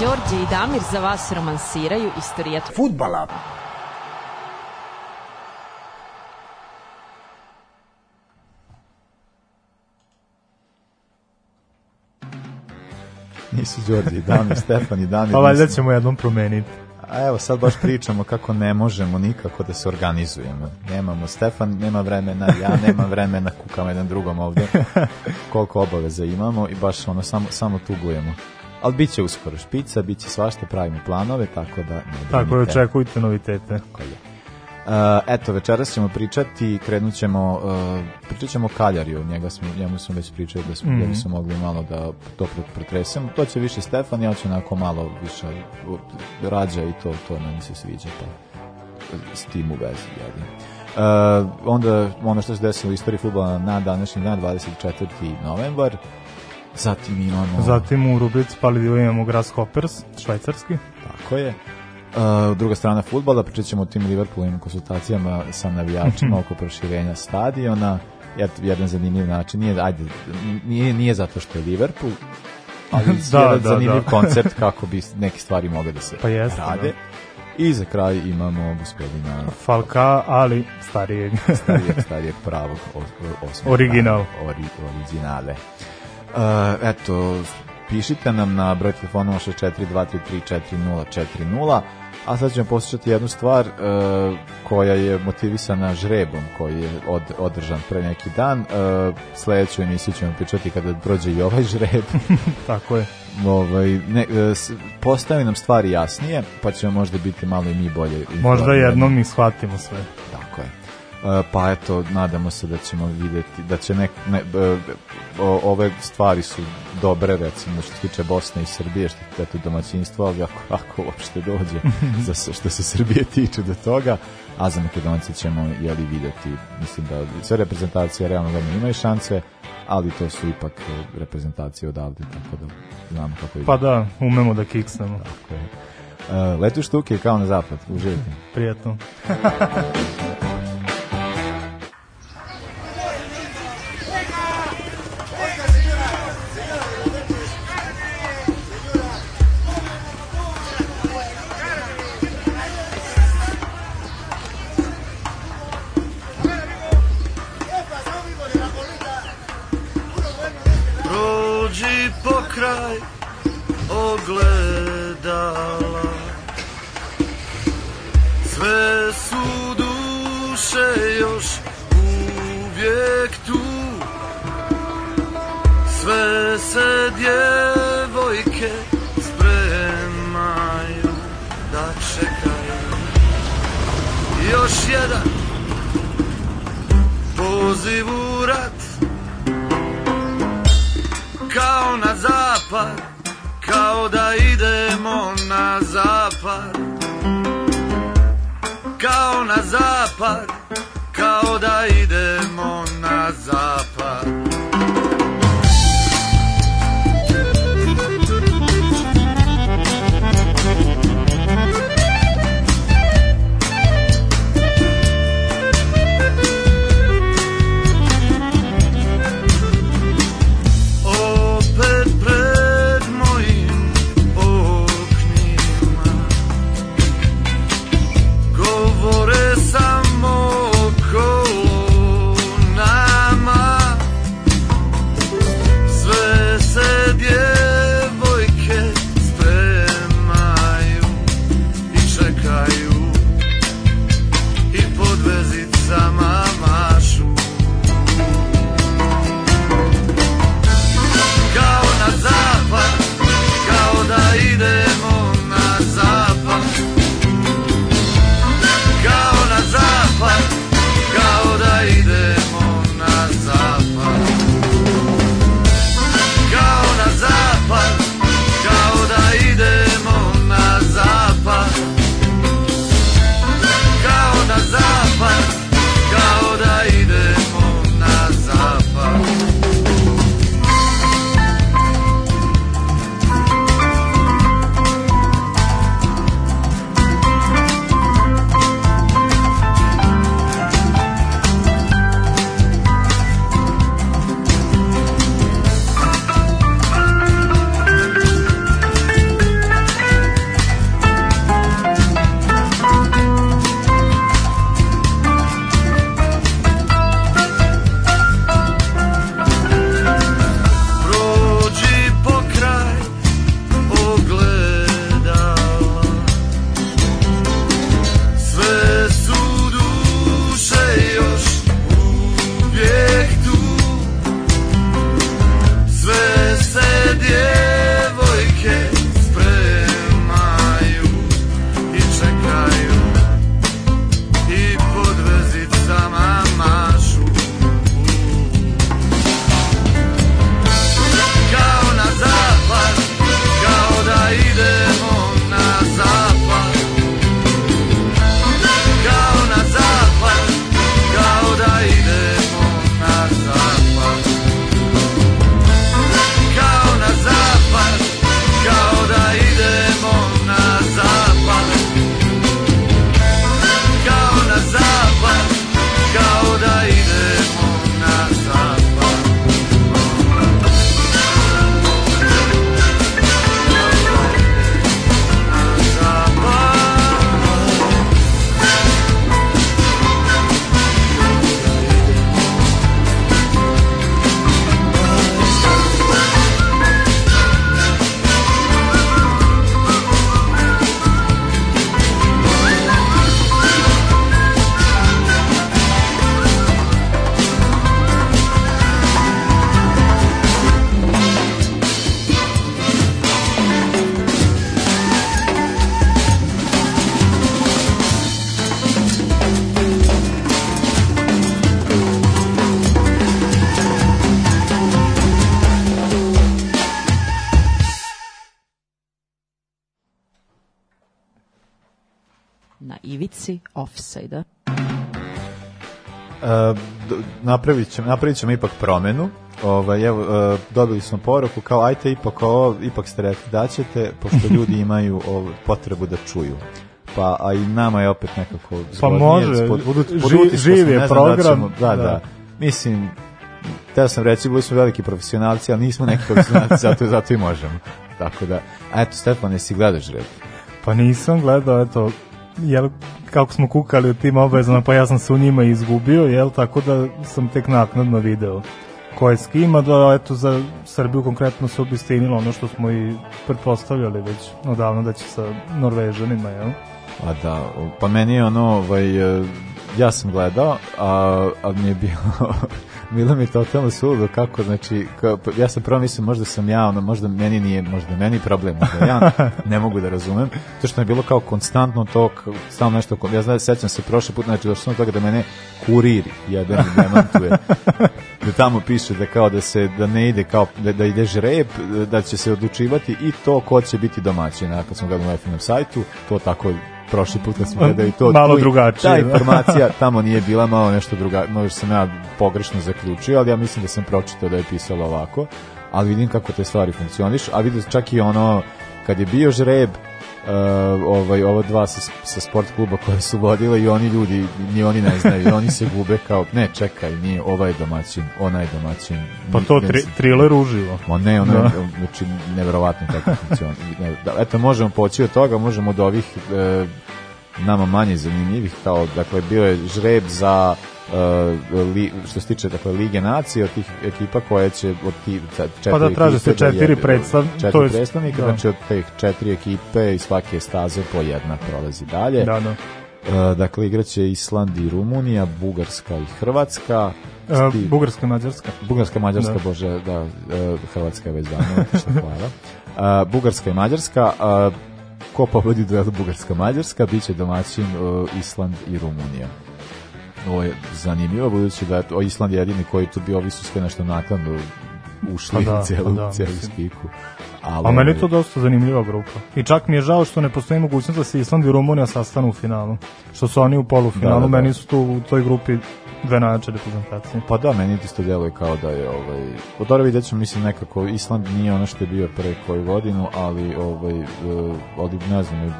Đorđe i Damir za vas romansiraju istorijet Futbala. Nisu Đorđe i Damir, Stefan i Damir. Pa valjda nisu. ćemo jednom promeniti. A evo sad baš pričamo kako ne možemo nikako da se organizujemo. Nemamo, Stefan nema vremena, ja nemam vremena, kukamo jedan drugom ovde. Koliko obaveza imamo i baš ono, samo, samo tugujemo. Ali bit će uskoro špica, bit će svašta, pravimo planove, tako da ne Tako brinite. očekujte novitete. Tako je. Uh, eto, večeras ćemo pričati, krenut ćemo, uh, pričat ćemo Kaljariju, njega smo, njemu smo već pričali da smo, mm Mhm. smo mogli malo da to pre- pretresemo. To će više Stefan, ja ću onako malo više rađa i to, to meni se sviđa, pa s tim u vezi. Uh, onda ono što se desilo u istoriji futbola na današnji dan, 24. novembar, zatim imamo... Zatim u rubrici Palidio imamo Grasshoppers, švajcarski. Tako je. Uh, druga strana futbola, pričat ćemo o tim Liverpoolovim konsultacijama sa navijačima oko proširenja stadiona. Jed- Jedan zanimljiv način, nije, ajde, nije, nije zato što je Liverpool, ali Da, jedan da, zanimljiv da. koncept kako bi neke stvari mogle da se Pa jeste, rade. I za kraj imamo gospodina Falka, ali starijeg. starijeg, starijeg pravog os- Original. Ori, originale. Uh, eto, pišite nam na broj telefona 6423344040, a sad ćemo poslušati jednu stvar uh, koja je motivisana žrebom koji je od, održan pre neki dan. Uh, sledeću emisiju ćemo pričati kada prođe i ovaj žreb. Tako je. ovaj, ne, s- postavi nam stvari jasnije, pa ćemo možda biti malo i mi bolje Možda jednom i shvatimo sve. E, pa eto, nadamo se da ćemo videti, da će nek, ne, e, o- ove stvari su dobre, recimo, što se tiče Bosne i Srbije, što je eto domaćinstvo, ali ako, ako uopšte dođe za, što se Srbije tiče do toga, a za Makedonce ćemo jeli videti, mislim da sve reprezentacije realno gledano imaju šanse, ali to su ipak reprezentacije odavde, tako da znamo kako ide. Pa da, umemo da kiksnemo. Tako je. E, letu štuke kao na zapad, uživajte. Prijetno. kao da idemo na zapad. Kao na zapad napravit ćemo, napravit ćemo ipak promenu. Ovaj, evo, e, dobili smo poruku kao ajte ipak ovo, ipak ste rekli da ćete, pošto ljudi imaju ovo, potrebu da čuju. Pa, a i nama je opet nekako zgodnije. može, pod, pod, živ je da program, ćemo- da, da, da. Mislim, teo sam reći, bili smo veliki profesionalci, ali nismo neki profesionalci, zato, zato i možemo. Tako da, a eto, Stefan, jesi gledaš žreb? Pa nisam gledao, eto, jel, kako smo kukali u tim obavezama, pa ja sam se u njima izgubio, jel, tako da sam tek naknadno video ko je s kima, da eto za Srbiju konkretno se obistinilo ono što smo i pretpostavljali već odavno da će sa Norvežanima, jel? A da, pa meni je ono, ovaj, ja sam gledao, a, a mi je bilo, bilo mi je totalno suludo kako, znači, ka, pa ja sam prvo mislim, možda sam ja, ono, možda meni nije, možda meni problem, možda ja ne mogu da razumem, to što je bilo kao konstantno to, stalno nešto, ja znam, sećam se prošle put, znači, došlo sam toga da mene kurir jedan demantuje, da tamo piše da kao da se da ne ide kao da, da ide žreb da će se odlučivati i to ko će biti domaćin a kad smo gledali na FNM sajtu to tako prošli put kad smo gledali to Malo drugačije, ta da. informacija tamo nije bila malo nešto druga možda sam ja pogrešno zaključio ali ja mislim da sam pročitao da je pisalo ovako ali vidim kako te stvari funkcioniš a vidim čak i ono kad je bio žreb Uh, ovaj ovo dva sa, sa sport kluba koje su vodile i oni ljudi ni oni ne znaju i oni se gube kao ne čekaj nije ovaj domaćin onaj domaćin Pa to tri, thriller uživo. Ma ne, ono Da. znači, neverovatno kako funkcioniše. Ne, Da, eto, možemo poći od toga, možemo od ovih e, nama manje zanimljivih, kao, dakle, bio je žreb za li, što se tiče dakle lige nacije od tih ekipa koje će od tih ca- četiri Pa da, traže se četiri predstav- četiri to je- predstavnika da. znači od tih četiri ekipe i svake staze po jedna prolazi dalje Da, da. E, dakle igraće Island i Rumunija Bugarska i Hrvatska E, Sti- Bugarska Mađarska. Bugarska, Mađarska, Da. bože, da, e, Hrvatska je već davno, hvala. Bugarska i Mađarska, ko pobedi duel Bugarska-Mađarska, bit će domaćin Island i Rumunija. Ovo je zanimljivo, budući da to- Island je jedini koji tu bio, ovi su sve nešto nakladno ušli Pa da, u cijelu, pa da, mislim. spiku. Ali, A meni je to dosta zanimljiva grupa. I čak mi je žao što ne postoji mogućnost da se Island i Rumunija sastanu u finalu. Što su oni u polufinalu, Da, da, da. meni su tu u toj grupi najjače reprezentacije. Pa da, meni isto deluje kao da je ovaj od ćemo, mislim nekako Island nije ono što je bio pre koju godinu, ali ovaj e, ali ne znam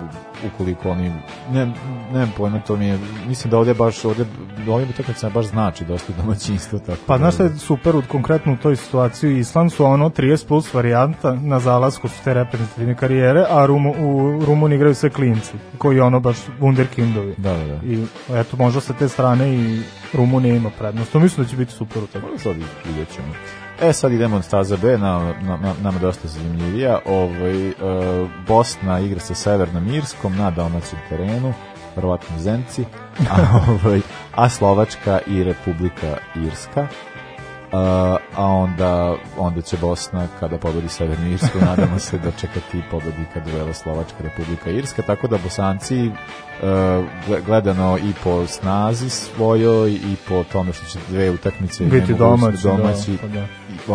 ukoliko oni ne ne pojma to mi je mislim da ovdje baš ovdje ovdje utakmica baš znači dosta domaćinstva tako. Pa da- znaš šta je super u konkretno u toj situaciji Island su ono 30 plus varijanta na zalasku su te reprezentativne karijere, a Rumu, u Rumuniji igraju sve klinci, koji ono baš wunderkindovi. Da, da, da. I eto, možda sa te strane i Rumunija ima prednost. To mislim da će biti super u tako. Sad vidjet ćemo. E, sad idemo na staza B, na, na, na, nama dosta zanimljivija. Ovaj, e, Bosna igra sa Severnom Irskom na domaćem terenu, verovatno Zemci, a, ovaj, a Slovačka i Republika Irska. A, onda, onda će Bosna, kada pobedi Severnu Irsku, nadamo se da čekati pobednika duela Slovačka Republika Irska, tako da Bosanci e, gle- gledano i po snazi svojoj i po tome što će dve utakmice Biti domaći, domaći da, pa da.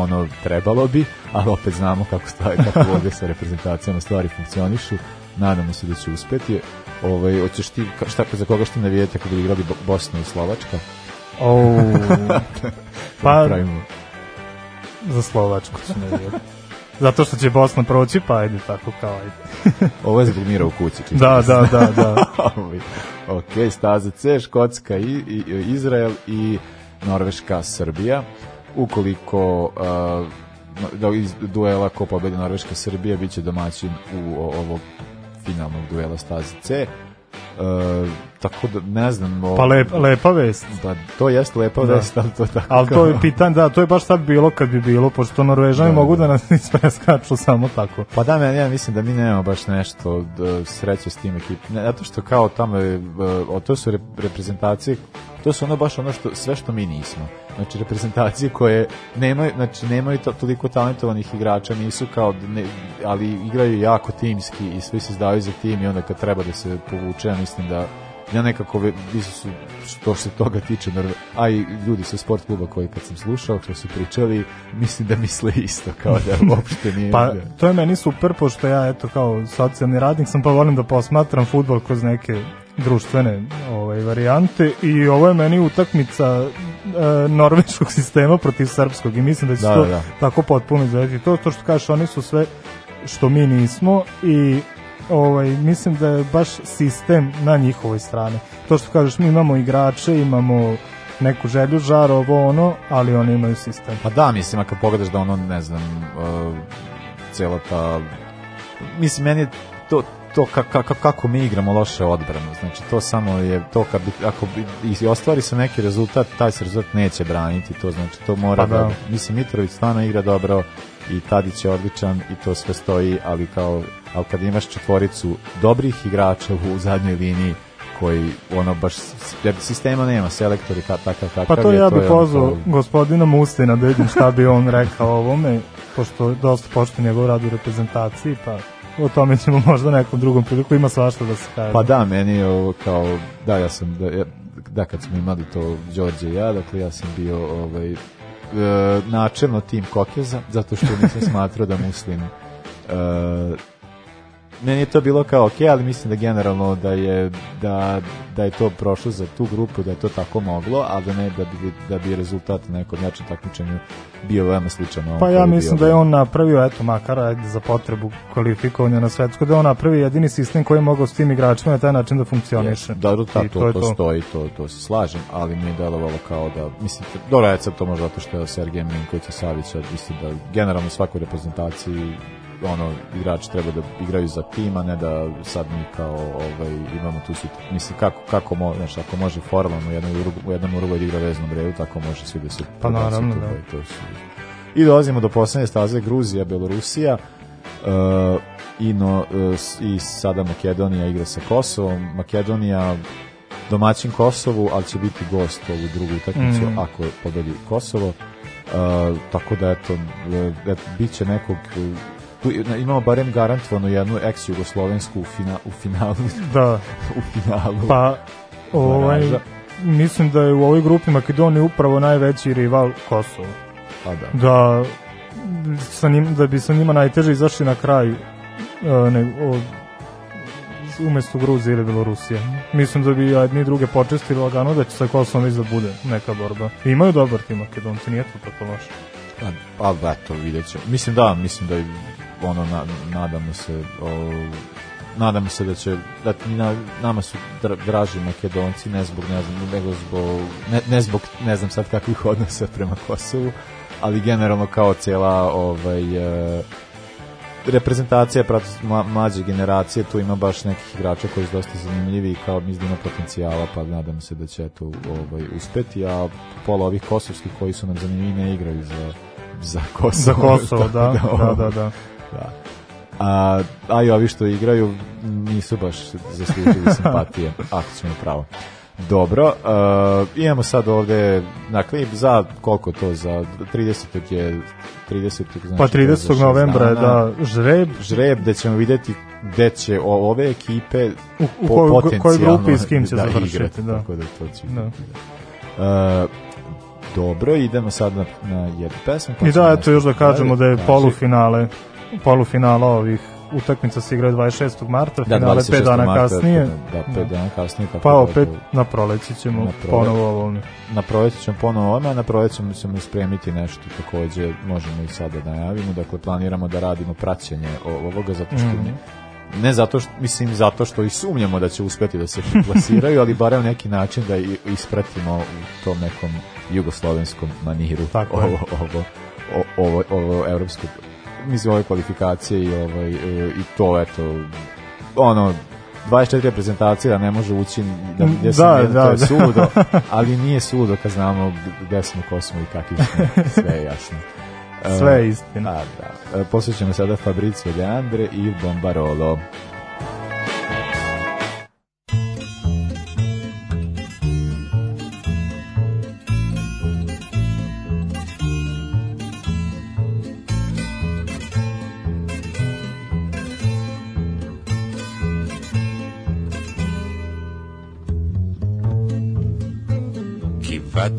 ono trebalo bi, ali opet znamo kako stvari, kako ovdje sa reprezentacijama stvari funkcionišu. Nadamo se da će uspeti. Ovaj hoćeš ti šta za koga što navijete kako bi igrali Bo- Bosna i Slovačka? Oh, pa za Slovačku ću navijati. Zato što će Bosna proći, pa ajde tako kao ajde. Ovo je zbog mira u kući. Da, da, da, da. Ok, staza C, Škotska i, i, Izrael i Norveška, Srbija. Ukoliko uh, da iz duela ko pobedi Norveška, Srbija biće domaćin u ovog finalnog duela staze C. Uh, tako da ne znam o- Pa lep, lepa vest. pa to jeste lepa Da. vest ali to je tako Ali to je pitan, da, to je baš sad bilo kad bi bilo, pošto Norvežani Da, mogu da. da nas ispreskaču samo tako. Pa da, meni, ja mislim da mi nemamo baš nešto e, sreće s tim ekipom. Ne, zato što kao tamo je, e, o, to su rep- reprezentacije, to su ono baš ono što, sve što mi nismo. Znači, reprezentacije koje nemaju, znači, nemaju to, toliko talentovanih igrača, nisu kao, ne, ali igraju jako timski i svi se zdaju za tim i onda kad treba da se povuče, ja mislim da ja nekako više su što se toga tiče a i ljudi sa sport kluba koji kad sam slušao što su pričali mislim da misle isto kao da uopšte nije Pa to je meni super, pošto ja eto kao socijalni radnik sam pa volim da posmatram futbol kroz neke društvene ovaj, varijante i ovo je meni utakmica e, norveškog sistema protiv srpskog i mislim da će Da, to da, da. tako potpuno izgledati. To, to što kažeš, oni su sve što mi nismo i ovaj, mislim da je baš sistem na njihovoj strani. To što kažeš, mi imamo igrače, imamo neku želju, žar, ovo ono, ali oni imaju sistem. Pa da, mislim, ako pogledaš da ono, ne znam, uh, cijela ta... Mislim, meni je to, to ka, ka, ka- kako mi igramo loše odbranu. Znači, to samo je to kad bi, ako bi, i ostvari se neki rezultat, taj se rezultat neće braniti, to znači, to mora Pa da. da. Mislim, Mitrović stvarno igra dobro i Tadić je odličan i to sve stoji, ali kao, ali kad imaš četvoricu dobrih igrača u zadnjoj liniji, koji ono baš sistema nema selektori ka, takav kakav Pa to je, ja bih ono pozvao kao- gospodina Mustina da vidim šta bi on rekao o ovome, pošto dosta pošto njegov rad u reprezentaciji, pa o tome ćemo možda nekom drugom priliku, ima svašta da se kaže. Pa da, meni je ovo kao, da, ja sam, da, da kad smo imali to Đorđe i ja, dakle ja sam bio ovaj, e, načelno tim Kokeza, zato što nisam smatrao da muslim e, meni je to bilo kao ok, ali mislim da generalno da je da, da je to prošlo za tu grupu, da je to tako moglo, ali da ne da bi, da bi rezultat na nekom jačem takmičenju bio veoma sličan. ovom Pa ja bio mislim da je on napravio, eto, makar ajde, za potrebu kvalifikovanja na svetsku, da je on napravio jedini sistem koji je mogao s tim igračima na taj način da funkcioniše. Da, da, I to, to, je to, stoji, to, to se slažem, ali mi je delovalo kao da, mislim, dobro, sad to možda zato što je Sergej Minković i Savić, mislim da generalno svakoj reprezentaciji ono, igrači treba da igraju za tim, a ne da sad mi kao ovaj, imamo tu su, mislim, kako, kako mo, znaš, ako može formalno u jednom, u jednom Uruguay da igra veznom redu, tako može svi da se Pa naravno, da. ovaj, to su, I dolazimo do poslednje staze Gruzija, Belorusija, uh, i, no, uh, i sada Makedonija igra sa Kosovom. Makedonija domaćin Kosovu, ali će biti gost ovu drugu utakmicu Mm. ako pobedi Kosovo. Uh, tako da eto, e, eto bit će nekog e, tu imamo barem garantovanu jednu ex-jugoslovensku u, fina, u finalu Da, u finalu pa ovaj, mislim da je u ovoj grupi Makedonija upravo najveći rival Kosovo. pa da. da sa njim, da bi sa njima najteže izašli na kraj uh, ne, od, umesto Gruzije ili Belorusije. Mislim da bi jedni druge počestili lagano da će sa Kosovom već da bude neka borba. I imaju dobar tim Makedonci, nije to tako loše. Pa, pa da, to vidjet ćemo. Mislim da, mislim da ono, na, nadamo se o, nadamo se da će da na, nama su dra, draži makedonci ne zbog ne znam nego zbog ne, ne zbog ne znam sad kakvih odnosa prema Kosovu ali generalno kao cela ovaj e, reprezentacija prati mla, mlađe generacije, tu ima baš nekih igrača koji su dosta zanimljivi i kao mislim da ima potencijala, pa nadam se da će to ovaj, uspeti, a pola ovih kosovskih koji su nam zanimljivi ne igraju za, za Kosovo. Za Kosovo, da, Tako da, da, da. Da. A, a i ovi što igraju nisu baš zaslužili simpatije, ako ćemo pravo. Dobro, uh, imamo sad ovde, dakle, za koliko to, za 30. je 30. Znači, Pa to je za 30. šest novembra je da žreb žreb gde ćemo videti gde će ove ekipe u, u po- kojoj, grupi i s kim će da završiti. igrati, Da. Tako da to će Da. Uh, dobro, idemo sad na, na jednu pesmu. pa I da, eto još da kažemo da je polufinale polufinala ovih utakmica se igra 26. marta, da, finale 26. 5 dana marta, kasnije. Da, 5 dana kasnije. Tako Pa da opet to- na proleći ćemo Na prole- ponovo ovome. na proleće ćemo ponovo ovome, a na proleće ćemo, ćemo spremiti nešto takođe, možemo i sada da najavimo, dakle planiramo da radimo praćenje ovoga, zato što Mhm. ne, ne zato što, mislim, zato što i sumnjamo da će uspeti da se plasiraju, ali barem neki način da i- ispratimo u tom nekom jugoslovenskom maniru Tako ovo, ovo, o- ovo, ovo evropsko mislim ove kvalifikacije i ovaj e, i to eto ono 24 reprezentacije da ne može ući da gde se Da, da, to je da. suludo, ali nije suludo kad znamo gde smo, ko smo i kakvi smo, sve je jasno. Sve je istina. Da, da. E, Poslušamo sada Fabrizio De Andre i Bombarolo.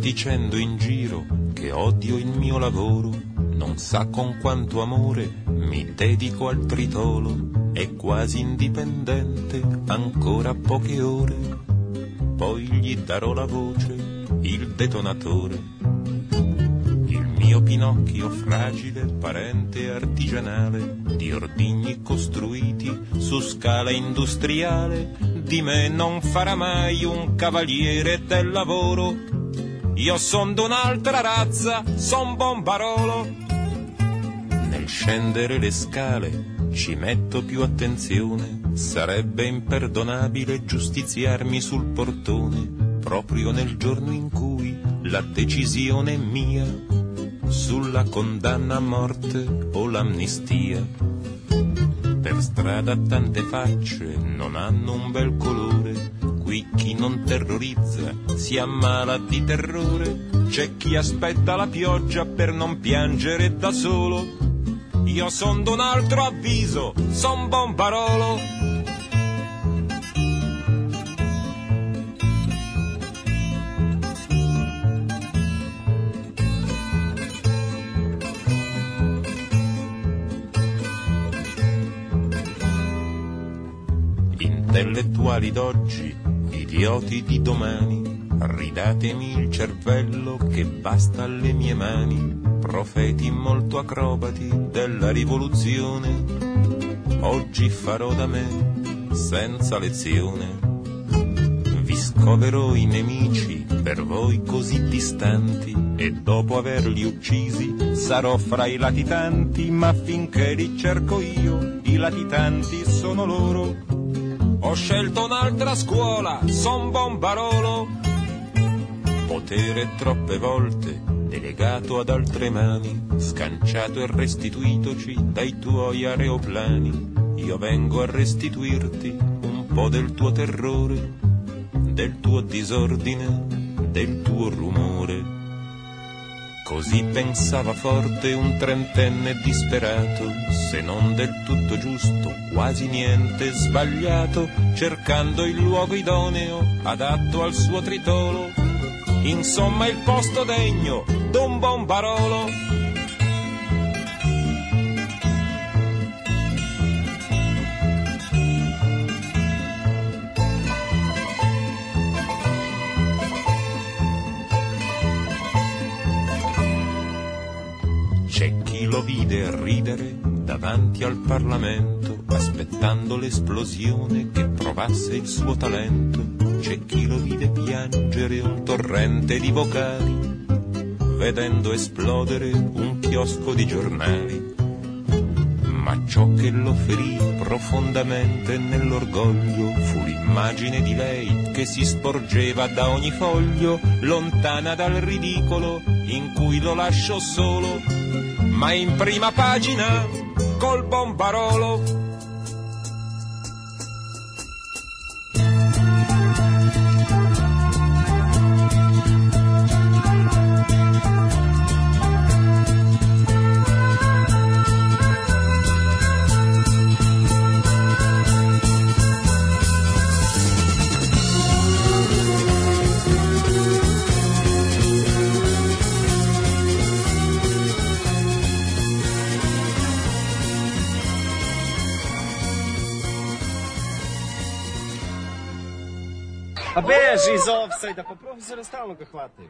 Dicendo in giro che odio il mio lavoro, non sa con quanto amore mi dedico al tritolo, è quasi indipendente, ancora poche ore, poi gli darò la voce, il detonatore. Il mio Pinocchio fragile, parente artigianale, di ordigni costruiti su scala industriale, di me non farà mai un cavaliere del lavoro. Io son d'un'altra razza, son bombarolo. Nel scendere le scale ci metto più attenzione, sarebbe imperdonabile giustiziarmi sul portone, proprio nel giorno in cui la decisione è mia sulla condanna a morte o l'amnistia. Per strada tante facce non hanno un bel colore, qui chi non terrorizza si ammala di terrore, c'è chi aspetta la pioggia per non piangere da solo. Io son d'un altro avviso, son bombarolo. Intellettuali d'oggi, idioti di domani, ridatemi il cervello che basta alle mie mani, profeti molto acrobati della rivoluzione. Oggi farò da me, senza lezione. Vi scoverò i nemici per voi così distanti e dopo averli uccisi sarò fra i latitanti, ma finché li cerco io, i latitanti sono loro. Ho scelto un'altra scuola, son bombarolo. Potere troppe volte delegato ad altre mani, scanciato e restituitoci dai tuoi aeroplani. Io vengo a restituirti un po' del tuo terrore, del tuo disordine, del tuo rumore. Così pensava forte un trentenne disperato, se non del tutto giusto, quasi niente sbagliato, cercando il luogo idoneo, adatto al suo tritolo. Insomma il posto degno d'un bombarolo. C'è lo vide ridere davanti al Parlamento, aspettando l'esplosione che provasse il suo talento. C'è chi lo vide piangere un torrente di vocali, vedendo esplodere un chiosco di giornali. Ma ciò che lo ferì profondamente nell'orgoglio fu l'immagine di lei che si sporgeva da ogni foglio, lontana dal ridicolo in cui lo lascio solo, ma in prima pagina col bombarolo. A beži iz offside pa profesora stalno ga hvataju.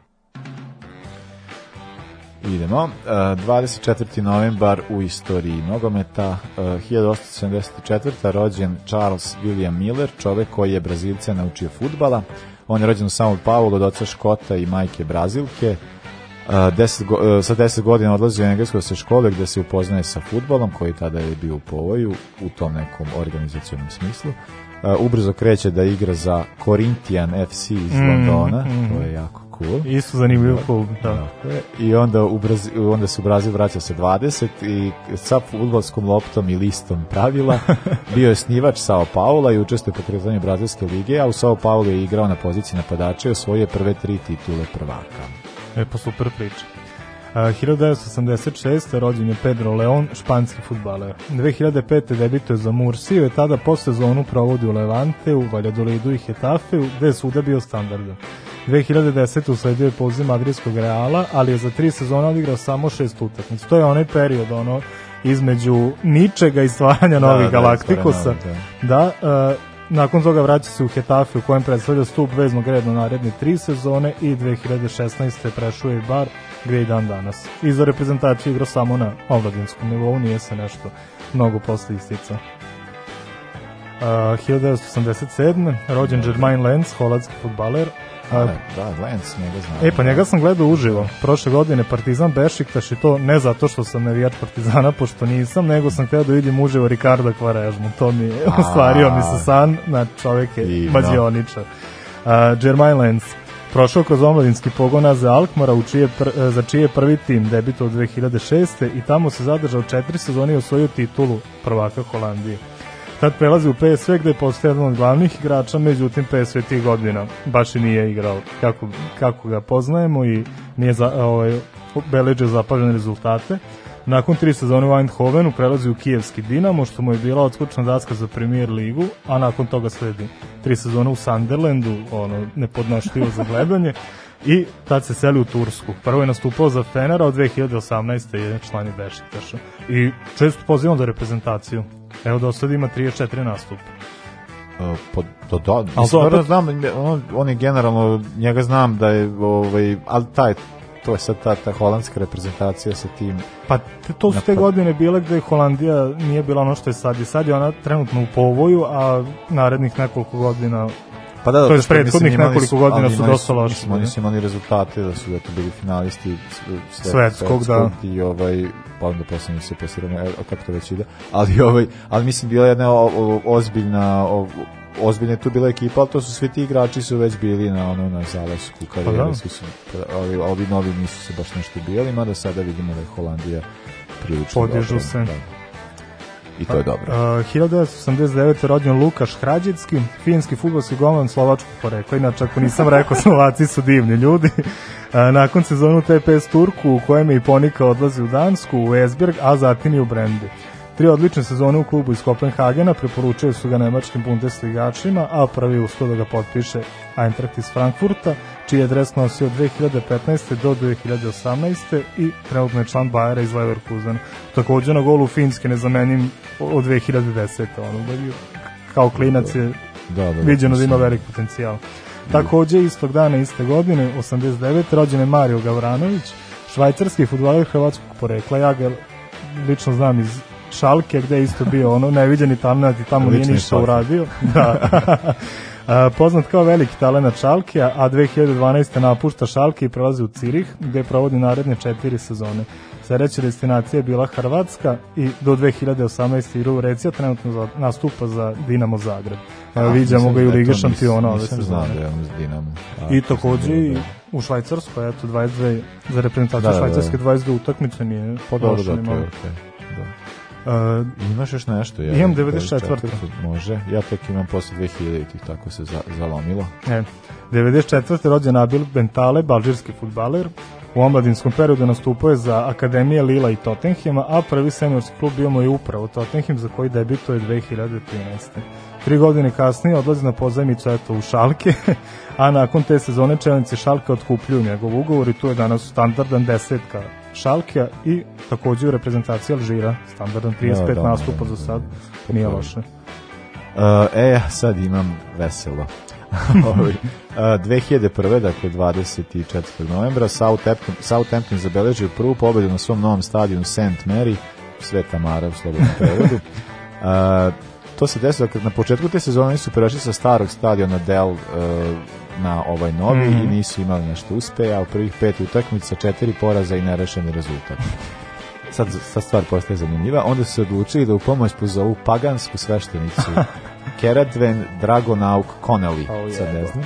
Idemo. Uh, 24. novembar u istoriji nogometa. Uh, 1874. rođen Charles William Miller, čovek koji je Brazilce naučio futbala. On je rođen u Sao Paulo od oca Škota i majke Brazilke. Uh, deset go, sa 10 godina odlazi u engleskoj se škole gde se upoznaje sa futbolom koji tada je bio u povoju u tom nekom organizacionom smislu. Uh, ubrzo kreće da igra za Corinthian FC iz Mm, Londona, mm. to je jako cool. Isto zanimljiv klub, da. I onda, u Brazil, onda se u Brazil vraća sa 20 i sa futbolskom loptom i listom pravila bio je snivač Sao Paula i učestvuje u pokretanju Brazilske lige, a u Sao Paulu je igrao na poziciji napadača i osvojio prve tri titule prvaka. E, pa super priča. Uh, 1986. rođen je Pedro Leon, španski futbaler. 2005. debituje za Mursiju i tada po sezonu provodi u Levante, u Valjadolidu i Hetafeu, gde je svuda bio standardan. 2010. usledio je poziv Madridskog Reala, ali je za tri sezone odigrao samo šest utakmica. To je onaj period, ono, između ničega i stvaranja novih da, Galaktikosa. stvaranja Da, e, nakon toga vraća se u Hetafe u kojem predstavlja stup veznog reda naredne tri sezone i 2016. prešao je i bar gde i dan danas. I za reprezentaciju igra samo na omladinskom nivou, nije se nešto mnogo posle istica. Uh, 1987. rođen Germain Lenz, holandski futbaler. Uh, Da, da, Lens, njega znam. E, pa njega sam gledao uživo. Prošle godine Partizan Bešiktaš i to ne zato što sam navijač Partizana, pošto nisam, nego sam hteo da vidim uživo Ricarda Kvarežmu. To mi je ostvario mi se san, na čovek je Divno. mađioničar. Uh, Germain Lenz prošao kroz omladinski pogon za Alkmara u čije pr, e, za čije je prvi tim debitao od 2006. i tamo se zadržao četiri sezone i osvojio titulu prvaka Holandije. Tad prelazi u PSV gde je postao jedan od glavnih igrača, međutim PSV tih godina baš i nije igrao kako, kako ga poznajemo i nije za, ovaj, beleđe zapažene rezultate. Nakon tri sezone u Eindhovenu prelazi u Kijevski Dinamo, što mu je bila odskočna daska za premier ligu, a nakon toga sledi tri sezone u Sunderlandu, ono, nepodnošljivo za gledanje, i tad se seli u Tursku. Prvo je nastupao za Fenera, od 2018. je član je Bešiktaša. I često pozivam za reprezentaciju. Evo do sada ima 34 nastupa. Uh, po, do, do, Ali opet- znam, on, on je generalno, njega znam da je, ovaj, ali taj, to je sad ta, ta holandska reprezentacija sa tim, Pa te, to su te Napad. godine bile gde Holandija nije bila ono što je sad i sad je ona trenutno u povoju, a narednih nekoliko godina Pa da, To zato je prethodnih nekoliko godina su dosta loši Mislim, oni su imali rezultate da su eto bili finalisti sve, Svetskog, da. I ovaj, pa onda posle nisu se posirani, e, kako to već ide. Ali, ovaj, ali mislim, bila je jedna o, o, ozbiljna, o, ozbiljna je tu bila ekipa, ali to su svi ti igrači su već bili na ono na zalasku karijere, Pa da. svi su, ovi, ovi novi nisu se baš nešto bijeli, mada sada vidimo da je Holandija prilično Podižu se. Da. I to je dobro. Uh, 1989. rođen Lukaš Hrađicki, finski futbolski golman slovačkog porekla. Inače, ako nisam rekao, Slovaci su divni ljudi. Uh, nakon sezonu TPS Turku, u kojem je i Ponika odlazi u Dansku, u Esbjerg, a zatim i u Brendi. Tri odlične sezone u klubu iz Kopenhagena preporučuju su ga nemačkim bundesligačima, a prvi uspio da ga potpiše Eintracht iz Frankfurta, čiji je dres nosio od 2015. do 2018. i trenutno je član Bajera iz Leverkusena. Takođe na golu Finske nezamenim od 2010. Ono, da kao klinac je Da, da, da, viđeno da ima velik potencijal. Takođe, istog dana, iste godine, 89. rođen je Mario Gavranović, švajcarski futbaler hrvatskog porekla. Ja ga lično znam iz Šalke, gde je isto bio ono neviđeni talent i tamo nije ništa uradio. Da. A, poznat kao veliki talent Šalke, a 2012. napušta Šalke i prelazi u Cirih, gde provodi naredne četiri sezone. Sledeća destinacija je bila Hrvatska i do 2018. igra u Recija, trenutno za, nastupa za Dinamo Zagreb. A, Viđamo Nisam- ga i u eto, Ligi šampiona ove znao sezone. da je on s Dinamo. A, I takođe i da. u Švajcarskoj, eto, 22 za reprezentaciju Da, da, da. Švajcarske 22 utakmice nije dobro, loše da, ni to je okej. Da. Uh, Imaš još nešto? Ja, Imam 94.. Može. Ja tek imam posle 2000-ih, tako se za, zalomilo. E, 94. rođen Nabil Bentale, balžirski futbaler. U omladinskom periodu nastupao je za Akademije Lila i Tottenhema, a prvi seniorski klub bio mu je upravo Tottenham za koji debituje 2013. Tri godine kasnije odlazi na pozajmicu eto u Šalke, a nakon te sezone čelnici Šalke otkupljuju njegov ugovor i tu je danas standardan desetka Šalke i takođe u reprezentaciji Alžira, standardan 35 Da, da, nastupa da, za sad, da. nije loše. Uh, e, ja sad imam veselo. Ovaj, uh, 2001. dakle 24. novembra Southampton, Southampton zabeležio prvu pobedu na svom novom stadionu St. Mary Sveta Mara u slobodnom prevodu. Uh, to se desilo dakle, na početku te sezone su prešli sa starog stadiona Dell uh, na ovaj novi Mhm. i nisu imali nešto uspeja, u prvih pet utakmica četiri poraza i nerešeni rezultat. Sad, sad stvar postaje zanimljiva. Onda su se odlučili da u pomoć pozovu pagansku sveštenicu Keradven Dragonauk Connelly. Oh, sad ne znam.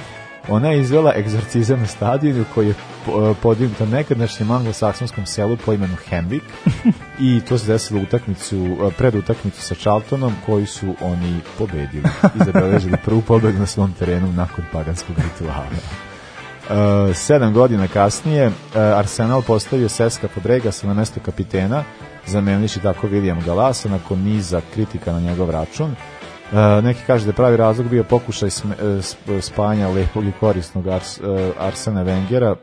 Ona je izvela egzorcizam na stadionu koji je po- podignuta na nekadašnjem anglosaksonskom selu po imenu Hemvik i to se desilo utakmicu, pred utakmicu sa Charltonom koji su oni pobedili i zabeležili prvu pobedu na svom terenu nakon paganskog rituala. Uh, sedam godina kasnije uh, Arsenal postavio Seska Fabregasa na mesto kapitena, zameniliši tako William Galasa nakon niza kritika na njegov račun. E, neki kaže da je pravi razlog bio pokušaj e, sp- spajanja lepog i korisnog Ars, e, Arsena Wengera,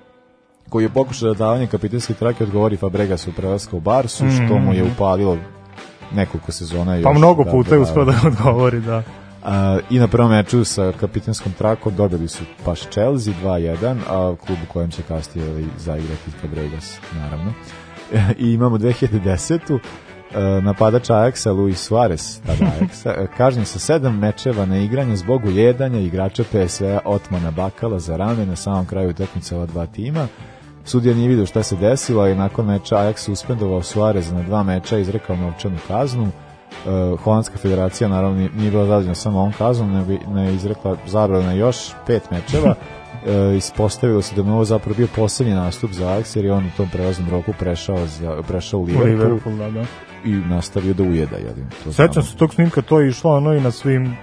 koji je pokušao da davanje kapitenske trake odgovori Fabregas u prelaska u Barsu, što mu je upalilo nekoliko sezona. Mhm. Pa još mnogo da puta je uspio da odgovori, da. A, I na prvom meču sa kapitenskom trakom dobili su paš Chelsea 2-1, a klub u kojem će kasnije zaigrati Fabregas, naravno. I imamo 2010 e, napadač Ajaxa Luis Suarez, tada Ajaxa, e, kažnjen sa sedam mečeva na igranje zbog ujedanja igrača PSV-a Otmana Bakala za rame na samom kraju utakmice ova dva tima. Sudija nije vidio šta se desilo, i nakon meča Ajax suspendovao Suarez na dva meča i izrekao novčanu kaznu. Uh, Holandska federacija naravno nije- nije bila zadovoljna samo ovom kaznom, nego ne je izrekla zabranu na još pet mečeva. Uh, ispostavilo se da mu ovo zapravo bio poslednji nastup za Ajax, jer je on u tom prelaznom roku prešao, za, prešao u U Liverpool, Liverpool, da, da. I nastavio da ujeda. Jel, to Sećam se tog snimka, to je išlo ono i na svim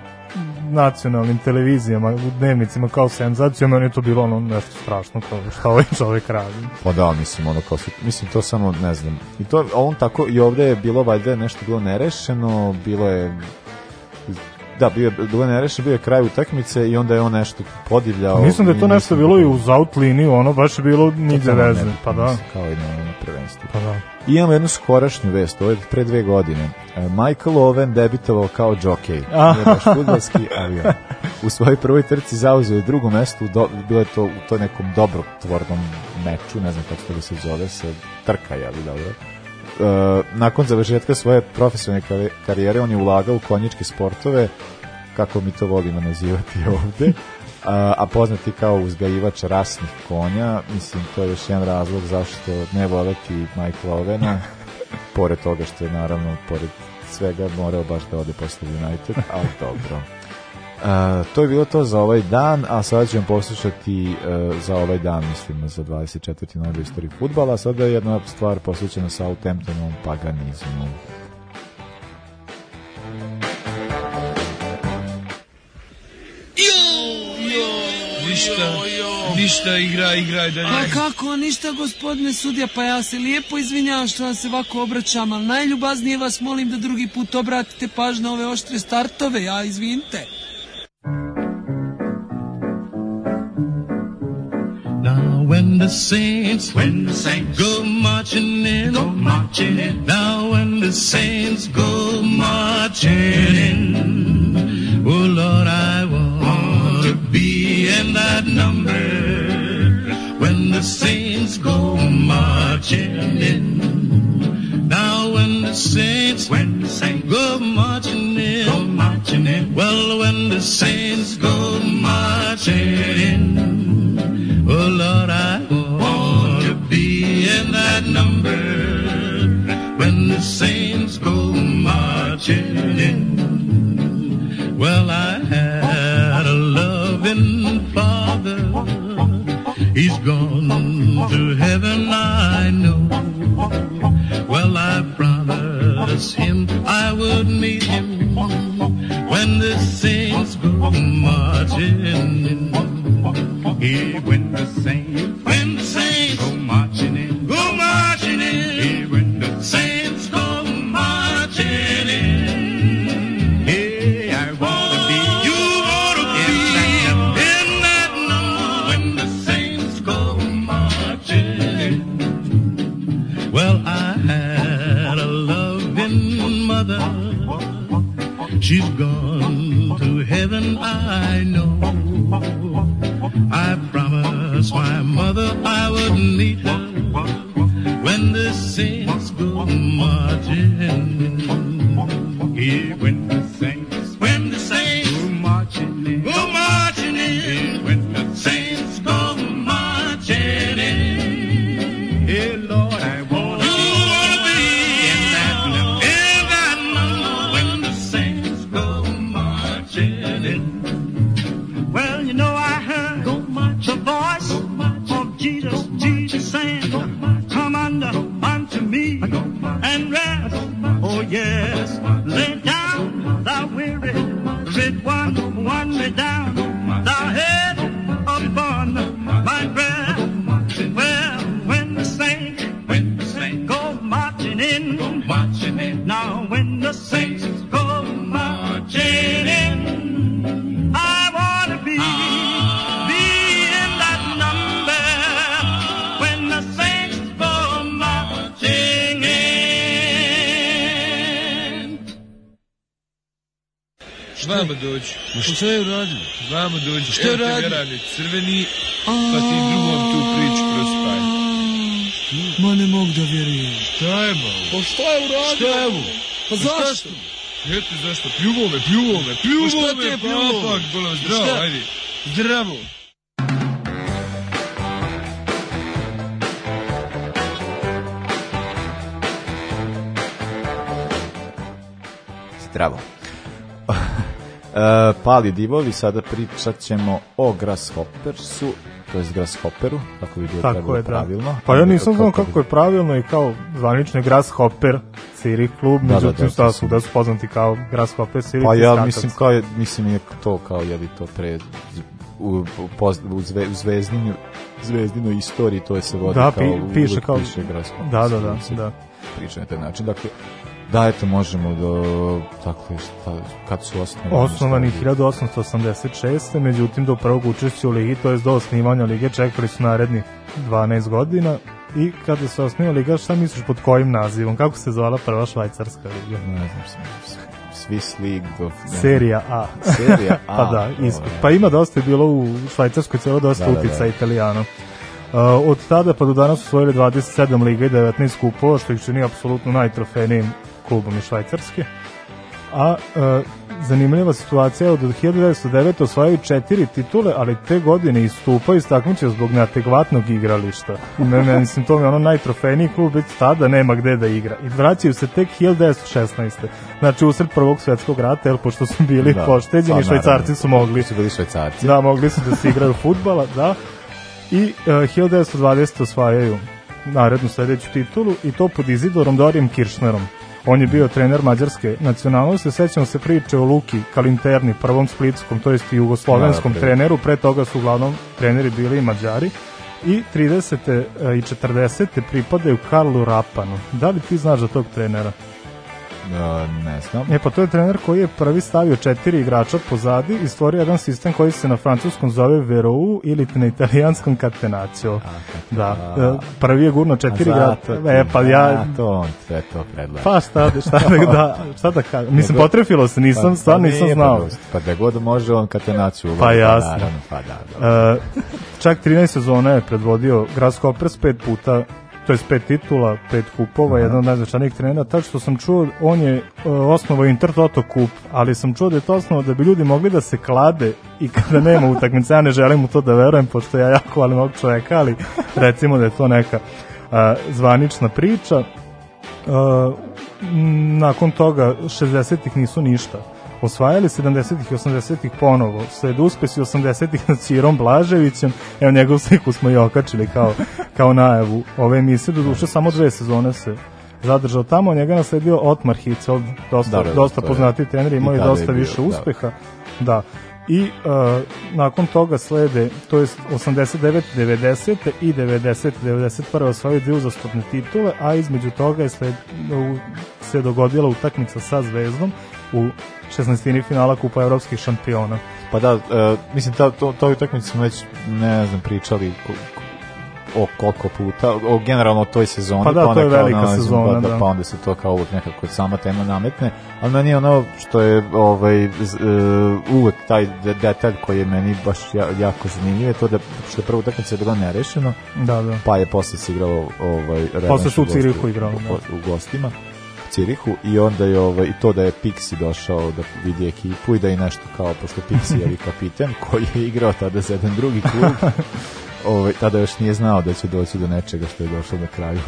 nacionalnim televizijama, u dnevnicima kao senzacija, meni je to bilo ono nešto strašno, kao šta ovaj čovek radi. Pa da, mislim, ono kao, mislim, to samo, ne znam. I to, on tako, i ovde je bilo, valjda, nešto bilo nerešeno, bilo je, da, bio, je nerešeno, bio je kraj utakmice i onda je on nešto podivljao. Mislim da je to nešto bilo da- i uz out liniju, ono baš je bilo nigde veze. Pa da, Kao i na, na prvenstvu. pa da. I imamo jednu skorašnju vest, ovo je pre dve godine. E, Michael Owen debitovao kao jockey. Nije baš futbolski, ali on. U svojoj prvoj trci zauzeo je drugo mesto, do, bilo je to u to nekom dobrotvornom meču, ne znam kako to da se zove, se trka, je li dobro. E, nakon završetka svoje profesionalne kari- karijere on je ulagao u konjičke sportove, kako mi to volimo nazivati ovde, a, a poznati kao uzgajivač rasnih konja, mislim, to je još jedan razlog zašto ne voleti Michael Ovena, pored toga što je naravno, pored svega, morao baš da ode posle United, ali dobro. Uh, to je bilo to za ovaj dan, a sada ćemo poslušati uh, za ovaj dan, mislim, za 24. novembra istoriji futbala, a sada je jedna stvar posvećena Southamptonovom paganizmu. Ništa, ništa, igra, igra, da Pa kako, ništa gospodine sudija, pa ja se lijepo izvinjavam što vam se ovako obraćam, ali najljubaznije vas molim da drugi put obratite pažnju na ove oštre startove, ja izvinite. The saints, when the saints go marching in, go marching in. Now when the saints go marching in, oh Lord, I want to be in that number. When the saints go marching in. Now when the saints, when the saints go marching in, go marching in. Well, when the saints go marching in. Well, I had a loving father. He's gone to heaven, I know. Well, I promised him I would meet him when the saints go marching in. Yeah, when the saints, when the saints marching in. Garani crveni, pa ti drugom tu priču prospaj. Ma ne mogu da vjerujem. Šta je malo? Pa šta je uradio? Šta je ovo? Pa zašto? Eto zašto? Pljuvo me, pljuvo me, pljuvo Pa šta me, papak, bolo, zdravo, ajde. Zdravo. Pali divovi, sada pričat ćemo o Grasshoppersu, to je Grasshopperu, kako bi bilo Tako je, da. pravilno. Pa ja nisam znao Kako je pravilno i kao zvanični Grasshopper Cirih klub, Da, da, međutim da, šta to su da su poznati kao Grasshopper Cirih. Pa ja mislim kao je, mislim je to kao je li to pre u, poz- u, zve, u zvezdinju zvezdinoj istoriji to je se vodi Da, kao pi- piše uvek kao- piše Grasshopper. Da, da, da, da. Priča na taj način. Dakle, da, eto, možemo do, dakle, šta, kad su osnovani? Osnovani šta- 1886. Međutim, do prvog učešća u ligi, to je do osnivanja lige, čekali su narednih 12 godina i kada se osniva liga, šta misliš pod kojim nazivom? Kako se zvala prva švajcarska liga? Ne znam, s- Swiss League of... Serija A. Serija A. pa da, ispod. Pa ima dosta je bilo u Švajcarskoj celo dosta Da, da, utica da. italijana. Uh, od tada pa do danas osvojili 27 liga i 19 kupova, što ih čini apsolutno najtrofejnijim klubom iz Švajcarske. A uh, zanimljiva situacija je od 1909. osvajaju četiri titule, ali te godine istupaju iz takmičenja zbog neadekvatnog igrališta. Ne, ne, mislim, to mi je ono najtrofejniji klub, već tada nema gde da igra. I vraćaju se tek 1916. Znači, usred prvog svetskog rata, jer pošto su bili Da, pošteđeni, pa, švajcarci su mogli Su bili švajcarci. Da, mogli su da se igraju futbala, da. I uh, 1920. osvajaju narednu sledeću titulu i to pod Izidorom Dorijem Kiršnerom. On je bio trener mađarske nacionalnosti, sećamo se priče o Luki Kalinterni, prvom splitskom, to jest jugoslovenskom Da, treneru, pre toga su uglavnom treneri bili i mađari. I 30. i 40. pripadaju Karlu Rapanu. Da li ti znaš za tog trenera? E, ne znam. E pa to je trener koji je prvi stavio četiri igrača pozadi i stvorio jedan sistem koji se na francuskom zove Verou ili na italijanskom Catenaccio. Da, e, prvi je gurno četiri igrača. E pa ja... a, to sve to predlaže. Pa šta, šta da, da, šta da kažem. Mislim, potrefilo se, nisam, stvarno nisam znao. Pa, pa da god može on katenaciju. Pa jasno. Naravno, pa da, da. E, čak 13 sezona je predvodio Grasshoppers pet puta to je pet titula, pet kupova, jedan od najznačajnijih trenera, tako što sam čuo, on je uh, osnovao Intertoto kup, ali sam čuo da je to osnovao da bi ljudi mogli da se klade i kada nema utakmice, ja ne želim u to da verujem, pošto ja jako volim ovog čoveka, ali recimo da je to neka uh, zvanična priča. Uh, nakon toga 60-ih nisu ništa osvajali 70-ih i 80-ih ponovo. Sled uspesi 80-ih sa Cirom Blaževićem. Evo njegov sliku smo i okačili kao, kao najavu ove emisije. Do duše samo dve sezone se zadržao tamo, njega je nasledio Otmar Hitzfeld dosta, Da, da, dosta to je- poznati trener, imao je je dosta bio, više da. uspeha. Da. I uh, nakon toga slede to jest 89 90 i 90 91 osvojio dvije uzastopne titule a između toga je sled, u, se dogodila utakmica sa Zvezdom u 16. finala Kupa evropskih šampiona Pa da, e, mislim, ta, to, to utakmicu smo već, ne znam, pričali o koliko puta, o generalno o toj sezoni. Pa da, to onda je velika nalazimo, sezona, pa, da. Pa onda se to kao uvek nekako sama tema nametne, ali meni je ono što je ovaj, z, uh, uvek taj de, detalj koji je meni baš ja, jako zanimljiv je to da što je prva utakmica je bila nerešeno, da, da. pa je posle se igralo ovaj, Posle su u Cirihu igralo, da. u, u gostima. Cirihu i onda je ovaj, i to da je Pixi došao da vidi ekipu i da je nešto kao, pošto Pixi je kapiten koji je igrao tada za jedan drugi klub, ovaj, tada još nije znao da će doći do nečega što je došlo na kraju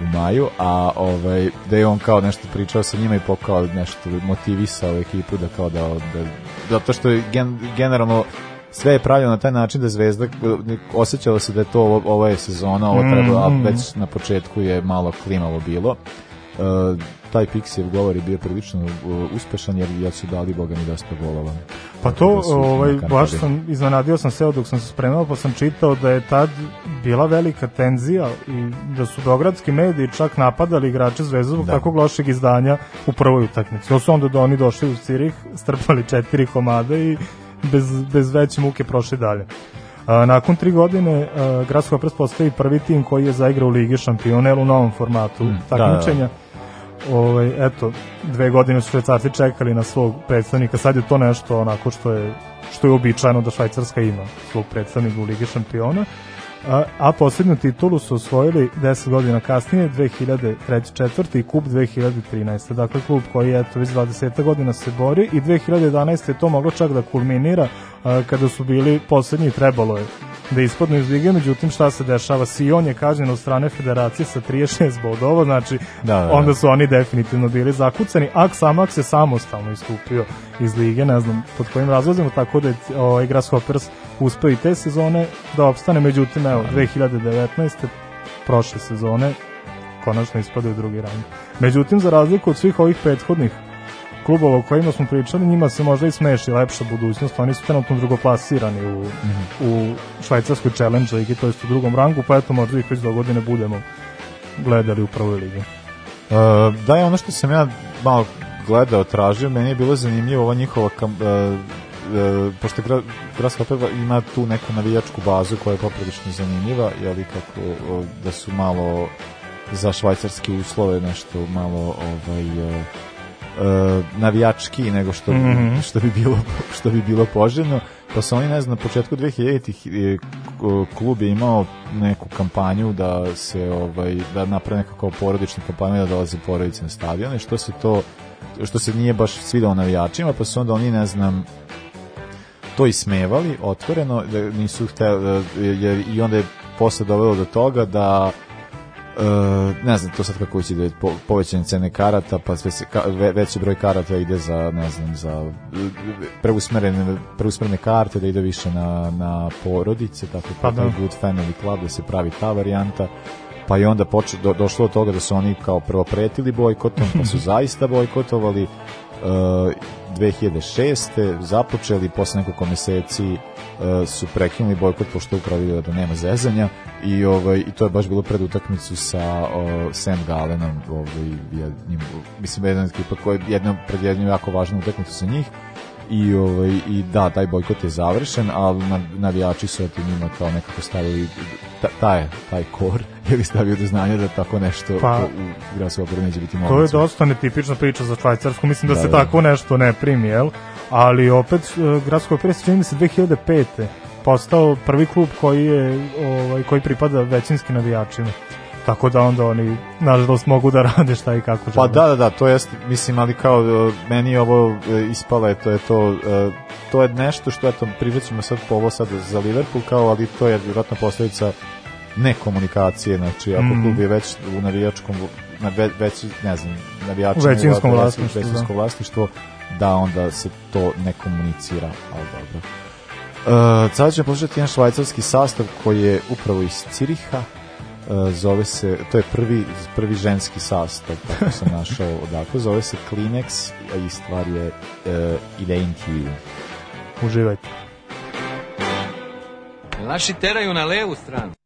u maju, a ovaj, da je on kao nešto pričao sa njima i pokao nešto motivisao ekipu da kao da, da zato što je gen, generalno sve je pravljeno na taj način da Zvezda osjećalo se da je to ovo, ovo je sezona, ovo treba, a mm. već na početku je malo klimalo bilo. Uh, taj Pixijev govor je bio prilično uh, uspešan jer, jer su dali boga mi dosta golova. Pa to, da ovaj, baš sam, iznenadio sam se dok sam se spremao, pa sam čitao da je tad bila velika tenzija i da su beogradski mediji čak napadali igrače Zvezda zbog Da. takvog lošeg izdanja u prvoj utakmici. To su onda da oni došli u Cirih, strpali četiri komade i bez, bez veće muke prošli dalje. Nakon tri godine Gradsko Hoppers postavi prvi tim koji je zaigrao u Ligi šampiona, jel u novom formatu Mm, da, takmičenja. ovaj, eto, dve godine su švajcarci čekali na svog predstavnika, sad je to nešto onako što je što je običajno da Švajcarska ima svog predstavnika u Ligi šampiona. A, a poslednju titulu su osvojili 10 godina kasnije, 2003. 4. i kup 2013. Dakle, klub koji je eto, već 20 godina se bori i 2011. je to moglo čak da kulminira a, kada su bili poslednji trebalo je da ispadnu iz lige, međutim šta se dešava? Sion je kažnjen od strane federacije sa 36 bodova, znači Da, da, da. onda su oni definitivno bili zakucani, a Samax je samostalno istupio iz lige, ne znam pod kojim razlozima, tako da je ovaj, Grasshoppers uspeo i te sezone da opstane, međutim, evo, 2019. prošle sezone konačno ispadaju u drugi rang. Međutim, za razliku od svih ovih prethodnih klubova o kojima smo pričali, njima se možda i smeši lepša budućnost, oni su trenutno drugoplasirani u, u švajcarskoj challenge ligi, to jest u drugom rangu, pa eto možda ih već do godine budemo gledali u prvoj ligi. Uh, da je ono što sam ja malo gledao, tražio, meni je bilo zanimljivo ova njihova kam, uh, uh, pošto Gra, Grasshopper ima tu neku navijačku bazu koja je poprilično zanimljiva, jeli kako da su malo za švajcarske uslove nešto malo ovaj uh, navijački nego što mm. -hmm. što bi bilo što bi bilo poželjno pa su oni ne znam na početku 2000-ih e, klub je imao neku kampanju da se ovaj da napravi nekako porodičnu kampanju da dolaze porodice na stadion i što se to što se nije baš svidelo navijačima pa su onda oni ne znam to ismevali otvoreno da nisu hteli jer i onda je posle dovelo do toga da Uh, ne znam to sad kako će da je po, povećanje cene karata pa sve se, ka, ve, veći broj karata ide za ne znam za preusmerene preusmerene karte da ide više na, na porodice tako Pa da. Good Family Club da se pravi ta varijanta pa je onda poče, do, došlo do toga da su oni kao prvo pretili bojkotom pa su zaista bojkotovali 2006. započeli posle nekoliko meseci uh, su prekinuli bojkot pošto vidio da nema zezanja i ovaj i to je baš bilo pred utakmicu sa uh, Sam Galenom ovaj jednim mislim jedna ekipa koja je jedna pred jednom jako važnom utakmicu sa njih i ovaj i da taj bojkot je završen ali na, navijači su eto njima kao nekako stavili ta, taj taj kor ili stavio do znanja da tako nešto Pa- u Grasshopperu neće biti To je moguće. dosta netipična priča za Švajcarsku, mislim da, Da, se da. tako nešto ne primi, jel? Ali opet, uh, Gradsko opet čini se 2005. postao prvi klub koji je ovaj, koji pripada većinski navijačima. Tako da onda oni, nažalost, mogu da rade šta i kako Pa žele. da, da, da, to jest, mislim, ali kao, e, meni ovo e, ispala je, to je to, to je nešto što, eto, privrećemo sad po ovo sad za Liverpool, kao, ali to je vjerojatno posledica nekomunikacije, znači, ako Mhm. klub je već u navijačkom, na ve, već, ne znam, navijači U većinskom vlasništvu, većinsko da. vlasništvo, da onda se to ne komunicira, ali dobro. Uh, sada ćemo poslušati jedan švajcarski sastav koji je upravo iz Ciriha, zove se, to je prvi, prvi ženski sastav, tako sam našao odakle, zove se Kleenex i stvar je uh, Elaine Hugh. Uživajte. Naši teraju na levu stranu.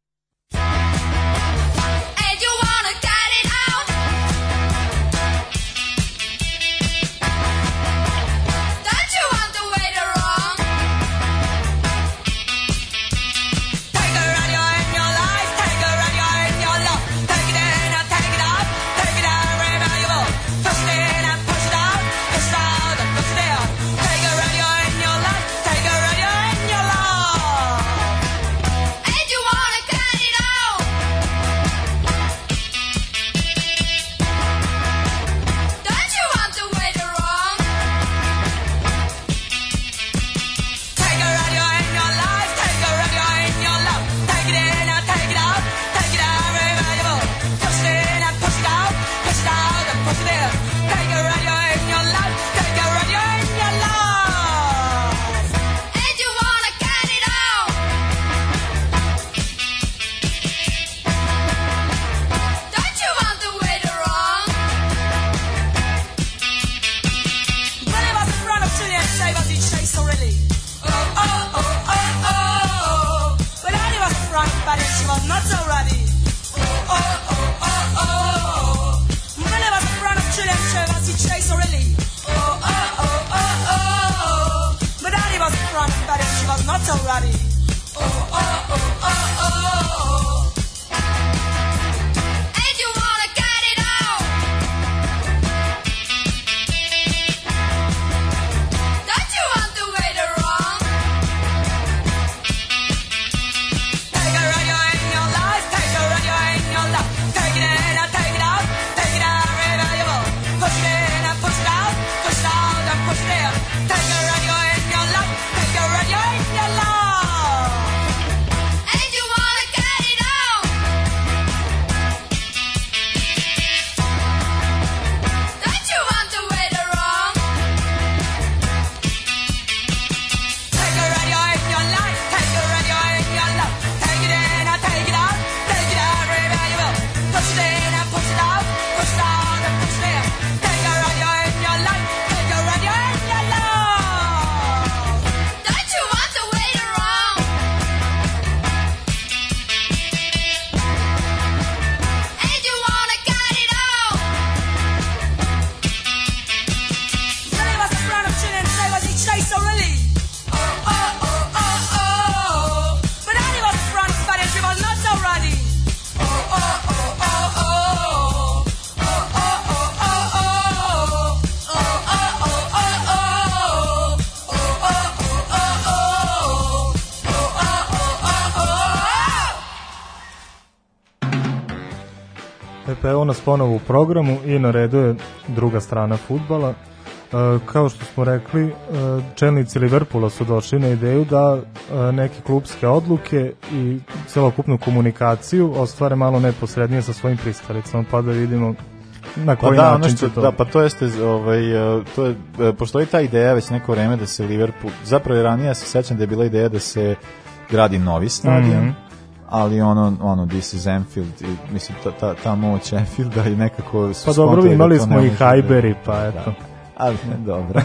Evo nas ponovo u programu i na redu je druga strana futbala. E, kao što smo rekli, e, čelnici Liverpoola su došli na ideju da e, neke klubske odluke i celokupnu komunikaciju ostvare malo neposrednije sa svojim pristalicama, pa da vidimo na Pa koji da, način ono što, to. da, pa to jeste, ovaj, e, to je, e, postoji ta ideja već neko vreme da se Liverpool, zapravo je ranije, ja se sećam da je bila ideja da se gradi novi stadion, Mhm. Ali ono, ono, this is Anfield, i, mislim, ta, ta, ta moć Anfielda i nekako... su Pa dobro, da imali ne smo i da- Hajberi, pa eto. Da. Ali, dobro.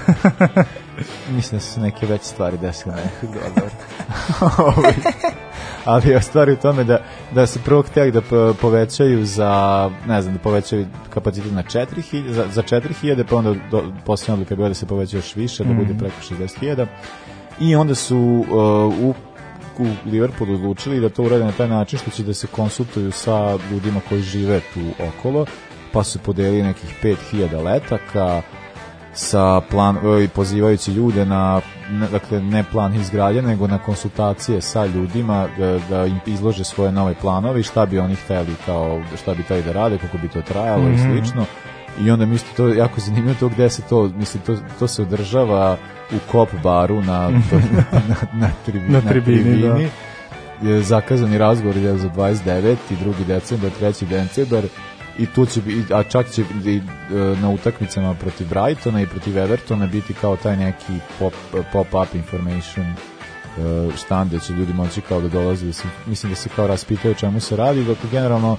mislim da su se neke veće stvari desile. dobro. Ovaj, ali je stvar u tome da, da su prvo htjeli da po- povećaju za, ne znam, da povećaju kapacitet na 4000, za, za 4000, pa onda do, posljednja odluka je bila da se poveća još više, da bude Mhm. preko 60.000. I onda su uh, u u Liverpoolu odlučili da to urade na taj način što će da se konsultuju sa ljudima koji žive tu okolo, pa su podelili nekih 5000 letaka sa plan i pozivajući ljude na ne, dakle ne plan izgradnje nego na konsultacije sa ljudima da, da im izlože svoje nove planove i šta bi oni hteli kao šta bi hteli da rade kako bi to trajalo i Mhm. slično i onda mislim to je jako zanimljivo to gde se to mislim to, to se održava u kop baru na to, na, na, tribi, Na tribini, da. je zakazani razgovor je za 29. i 2. decembar, 3. decembar i tu će bi, a čak će i, e, na utakmicama protiv Brightona i protiv Evertona biti kao taj neki pop, pop-up information e, štand gde će ljudi moći kao da dolaze da se, mislim da se kao raspitaju čemu se radi dok generalno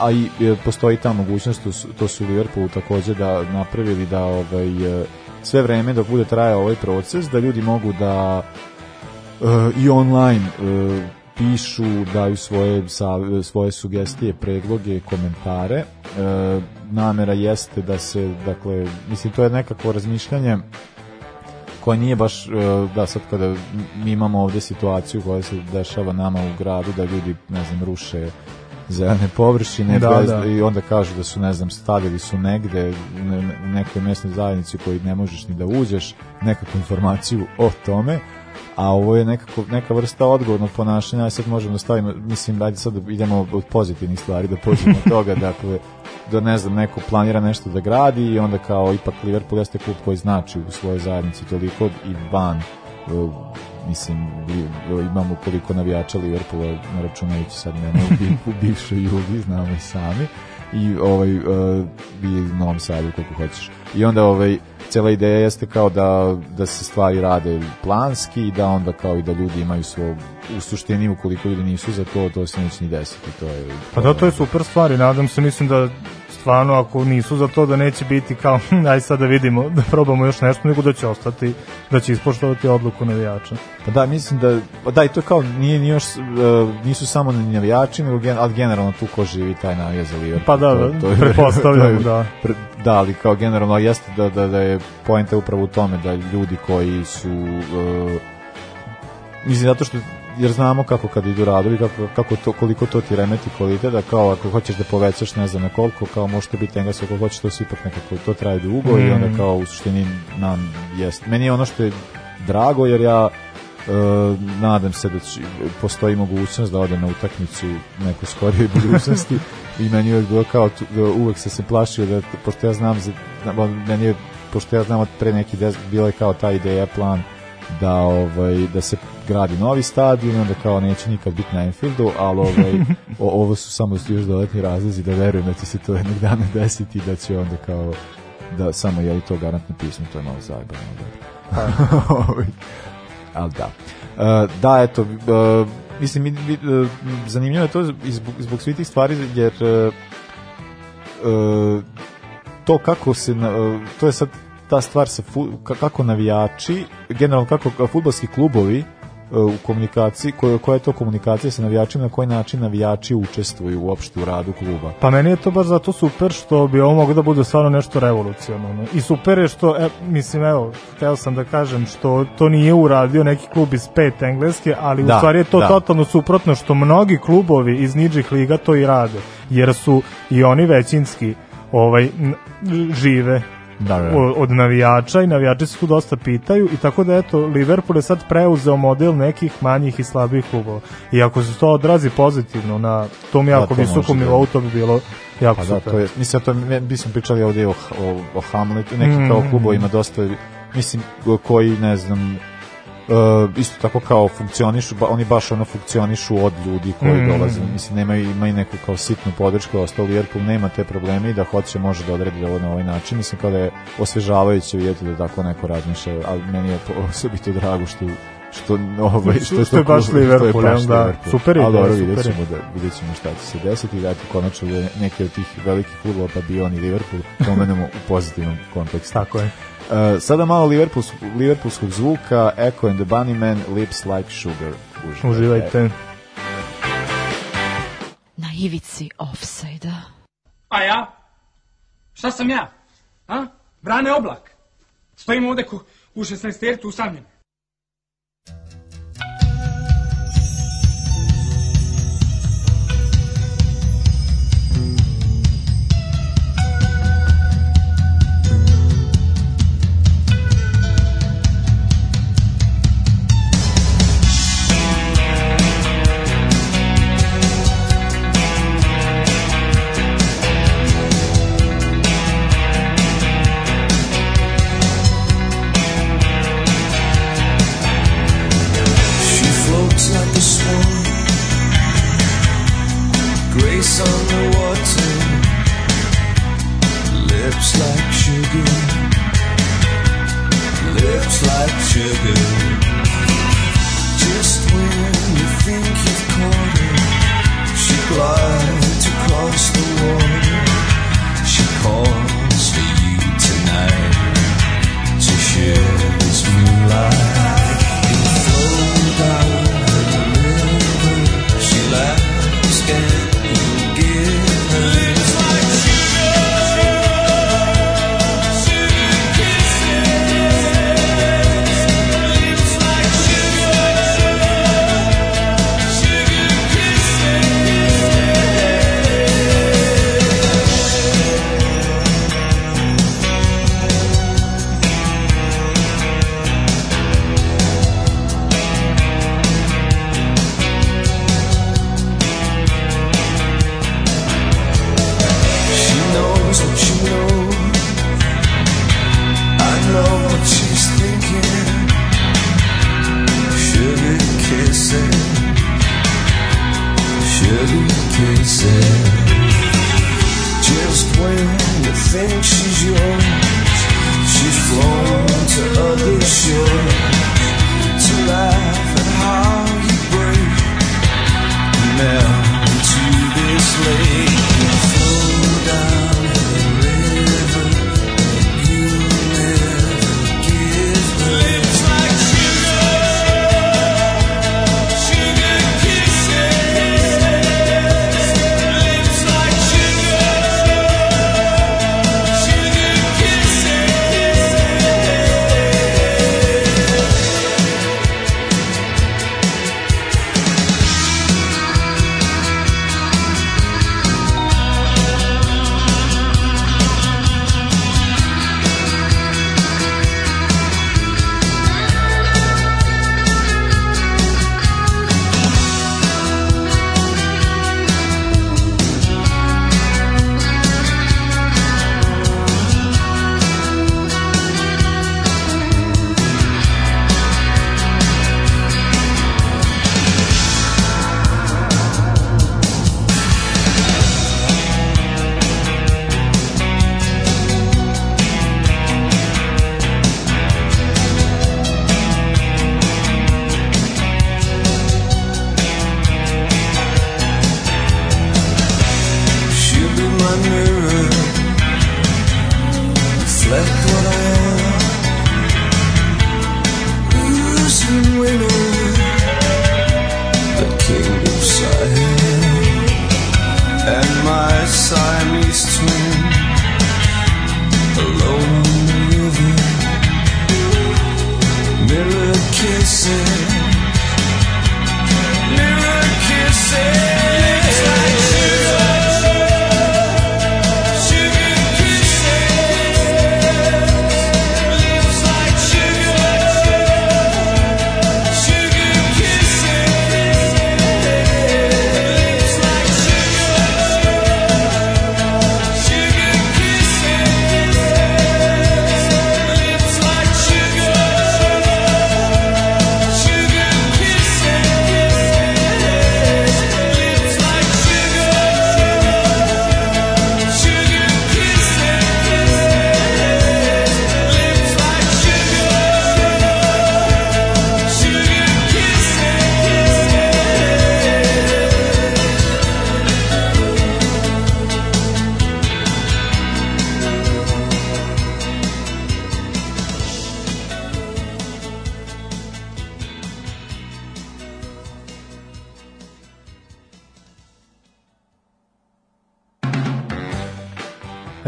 a i e, postoji ta mogućnost to su, to su u Liverpoolu takođe da napravili da ovaj, e, sve vreme dok bude trajao ovaj proces da ljudi mogu da e, i online e, pišu, daju svoje, svoje sugestije, predloge, komentare. E, namera jeste da se, dakle, mislim, to je nekako razmišljanje koje nije baš, e, da sad kada mi imamo ovde situaciju koja se dešava nama u gradu, da ljudi, ne znam, ruše zelene površine Da, bez, da. i onda kažu da su, ne znam, stavili su negde u ne- nekoj mesnoj zajednici u kojoj ne možeš ni da uđeš nekakvu informaciju o tome, a ovo je nekako, neka vrsta odgovornog ponašanja, a sad možemo da stavimo, mislim, ajde sad da idemo od pozitivnih stvari, da pođemo od toga, dakle, da ne znam, neko planira nešto da gradi i onda kao ipak Liverpool jeste klub koji znači u svojoj zajednici toliko i van mislim, li- imamo koliko navijača Liverpoola, ne računajući sad mene u, u bivšoj Jugi, znamo i sami, i ovaj, uh, i u Novom Sadu, koliko hoćeš. I onda ovaj, cela ideja jeste kao da, da se stvari rade planski i da onda kao i da ljudi imaju svog, u suštini ukoliko ljudi nisu za to, to se neće ni desiti. To je, Pa da, to je super stvar i nadam se, mislim da stvarno ako nisu za to da neće biti kao aj sad da vidimo, da probamo još nešto, nego da će ostati, da će ispoštovati odluku navijača. Pa da, mislim da, pa da, i to kao, nije, nije još, uh, nisu samo navijači, nego gen, ali generalno tu ko živi taj navija za Liverpool. Pa da, To- da, to je- pretpostavljam, to je- da. pre- Da, ali kao generalno jeste da, da, da je poenta upravo u tome da ljudi koji su, uh, mislim, zato što jer znamo kako kad idu radovi, kako, kako to, koliko to ti remeti kvalitet, da kao ako hoćeš da povećaš ne znam na koliko, kao možete biti englesko, ako hoćeš to se ipak nekako, to traje dugo i onda Mm. kao u suštini nam jest. Meni je ono što je drago jer ja e, nadam se da će, postoji mogućnost da odem na utakmicu u nekoj skorijoj budućnosti i meni je bilo kao da uvek se se plašio da pošto ja znam za, da- meni je pošto ja znam od pre neki des, bila je kao ta ideja plan da ovaj da se gradi novi stadion i onda kao neće nikad biti na Anfieldu, ali ovaj o, ovo su samo još dodatni razlozi da verujem da će se to jednog dana desiti i da će onda kao da samo je li to garantno pismo, to je malo zajebano. Ovaj, ali da. Uh, da, eto, uh, mislim, mi- mi- uh, zanimljivo je to zbog, zbog svih tih stvari, jer uh, to kako se, uh, to je sad ta stvar sa kako navijači, generalno kako futbolski klubovi u komunikaciji, koja, koja je to komunikacija sa navijačima, na koji način navijači učestvuju uopšte u radu kluba. Pa meni je to baš zato super što bi ovo moglo da bude stvarno nešto revolucionarno. I super je što, e, mislim, evo, hteo sam da kažem što to nije uradio neki klub iz pet engleske, ali Da, u stvari je to da. totalno suprotno što mnogi klubovi iz nižih liga to i rade. Jer su i oni većinski ovaj, žive Da, da. o- od navijača i navijači se tu dosta pitaju i tako da eto Liverpool je sad preuzeo model nekih manjih i slabih klubova i ako se to odrazi pozitivno na tom jako to visokom da. nivou to bi bilo jako Pa da, super. to je, mislim, to, mi, smo pričali ovdje o, o, o Hamletu, neki kao Mm. klubovima dosta, mislim, koji, ne znam, Uh, isto tako kao funkcionišu, ba, oni baš ono funkcionišu od ljudi koji Mm. dolaze, mislim nemaju, imaju neku kao sitnu podršku, ostao Liverpool nema te probleme i da hoće može da odredi ovo na ovaj način, mislim kao da je osvežavajuće vidjeti da tako neko razmišlja, ali meni je osobito drago što što ovaj što, Što je baš Liverpool, je da? Liverpool. Super Ali ideja, dobro, vidjet je. ćemo da vidjet ćemo šta će se desiti da konačno je neki od tih velikih klubova pa bio on i Liverpool pomenemo u pozitivnom kontekstu. Tako je. Uh, sada malo Liverpoolsk, Liverpoolskog zvuka Echo and the Bunnymen Lips Like Sugar. Uživajte. Na ivici offside-a. A ja? Šta sam ja? A? Brane oblak. Stojim ovde ko, u 16 tertu usamljen.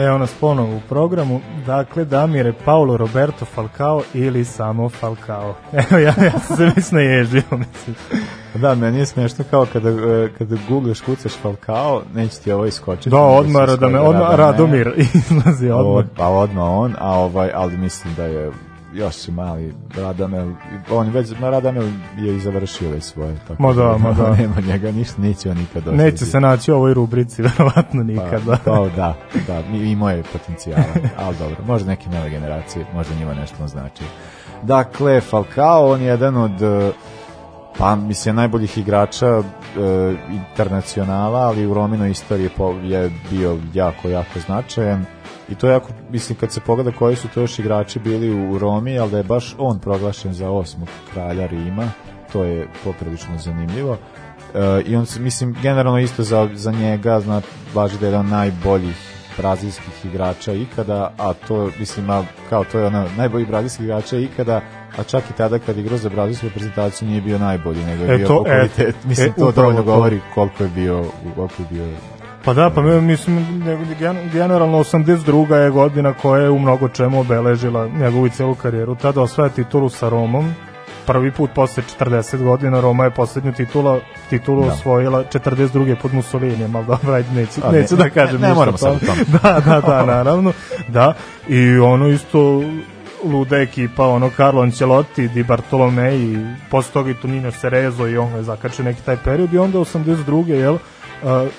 Evo nas ponovo u programu. Dakle, Damire, Paulo Roberto Falcao ili samo Falcao. Evo, ja, ja sam se već naježio, mislim. Da, meni je smešno kao kada, e, kada googleš, kucaš Falcao, neće ti ovo iskočiti. Da, odmah, da me, odmah Radomir izlazi odmah. Od, pa odmah on, a ovaj, ali mislim da je još je mali Radamel, on već, ma Radamel je i završio već svoje, tako Ma da, ma da. nema njega ništa, neće on nikad doći. Neće se naći u ovoj rubrici, verovatno nikad. Pa, to, da, da, mi- imao je potencijala, ali dobro, možda neke nove generacije, možda njima nešto on znači. Dakle, Falcao, on je jedan od e, pa mislim najboljih igrača e, internacionala, ali u Rominoj istoriji je bio jako, jako značajan i to je jako, mislim kad se pogleda koji su to još igrači bili u Romi, ali da je baš on proglašen za osmog kralja Rima, to je poprilično zanimljivo. E, I on se, mislim, generalno isto za, za njega, zna, važi da je jedan najboljih brazilskih igrača ikada, a to, mislim, a, kao to je ona najbolji brazilskih igrača ikada, a čak i tada kad igrao za brazilsku reprezentaciju nije bio najbolji, nego je E, bio to- e, mislim, e, to dovoljno to. govori koliko je bio, koliko je bio Pa da, pa mi- mislim, gen- generalno 82. je godina koja je u mnogo čemu obeležila njegovu celu karijeru. Tada osvaja titulu sa Romom, prvi put posle 40 godina Roma je poslednju titula, titulu Da. osvojila 42. pod Mussolinijem, ali dobro, ajde, neću, A, ne, neću da kažem ne, ne ništa moramo sad o da, da, da, naravno, da, i ono isto luda ekipa, ono Carlo Ancelotti, Di Bartolomei, posle toga i Tonino Cerezo i on je zakačio neki taj period i onda 82. jel,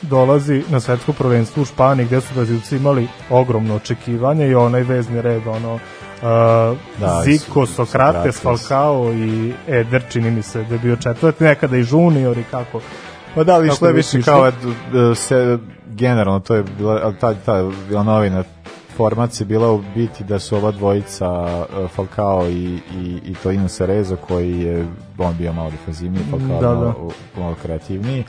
dolazi na svetsko prvenstvo u Španiji gde su Brazilci imali ogromno očekivanje i onaj vezni red ono a, Da, Zico, su- Sokrates. Falcao i Eder čini mi se da je bio četvrti, nekada i junior i kako Pa da, ali Kako išlo je više kao e, se, generalno, to je bila, ta, ta bila novina formacija bila u biti da su ova dvojica e, Falcao i, i, i Tonino Cerezo koji je on bio malo defanzivniji, Falcao Da, da. malo, malo kreativniji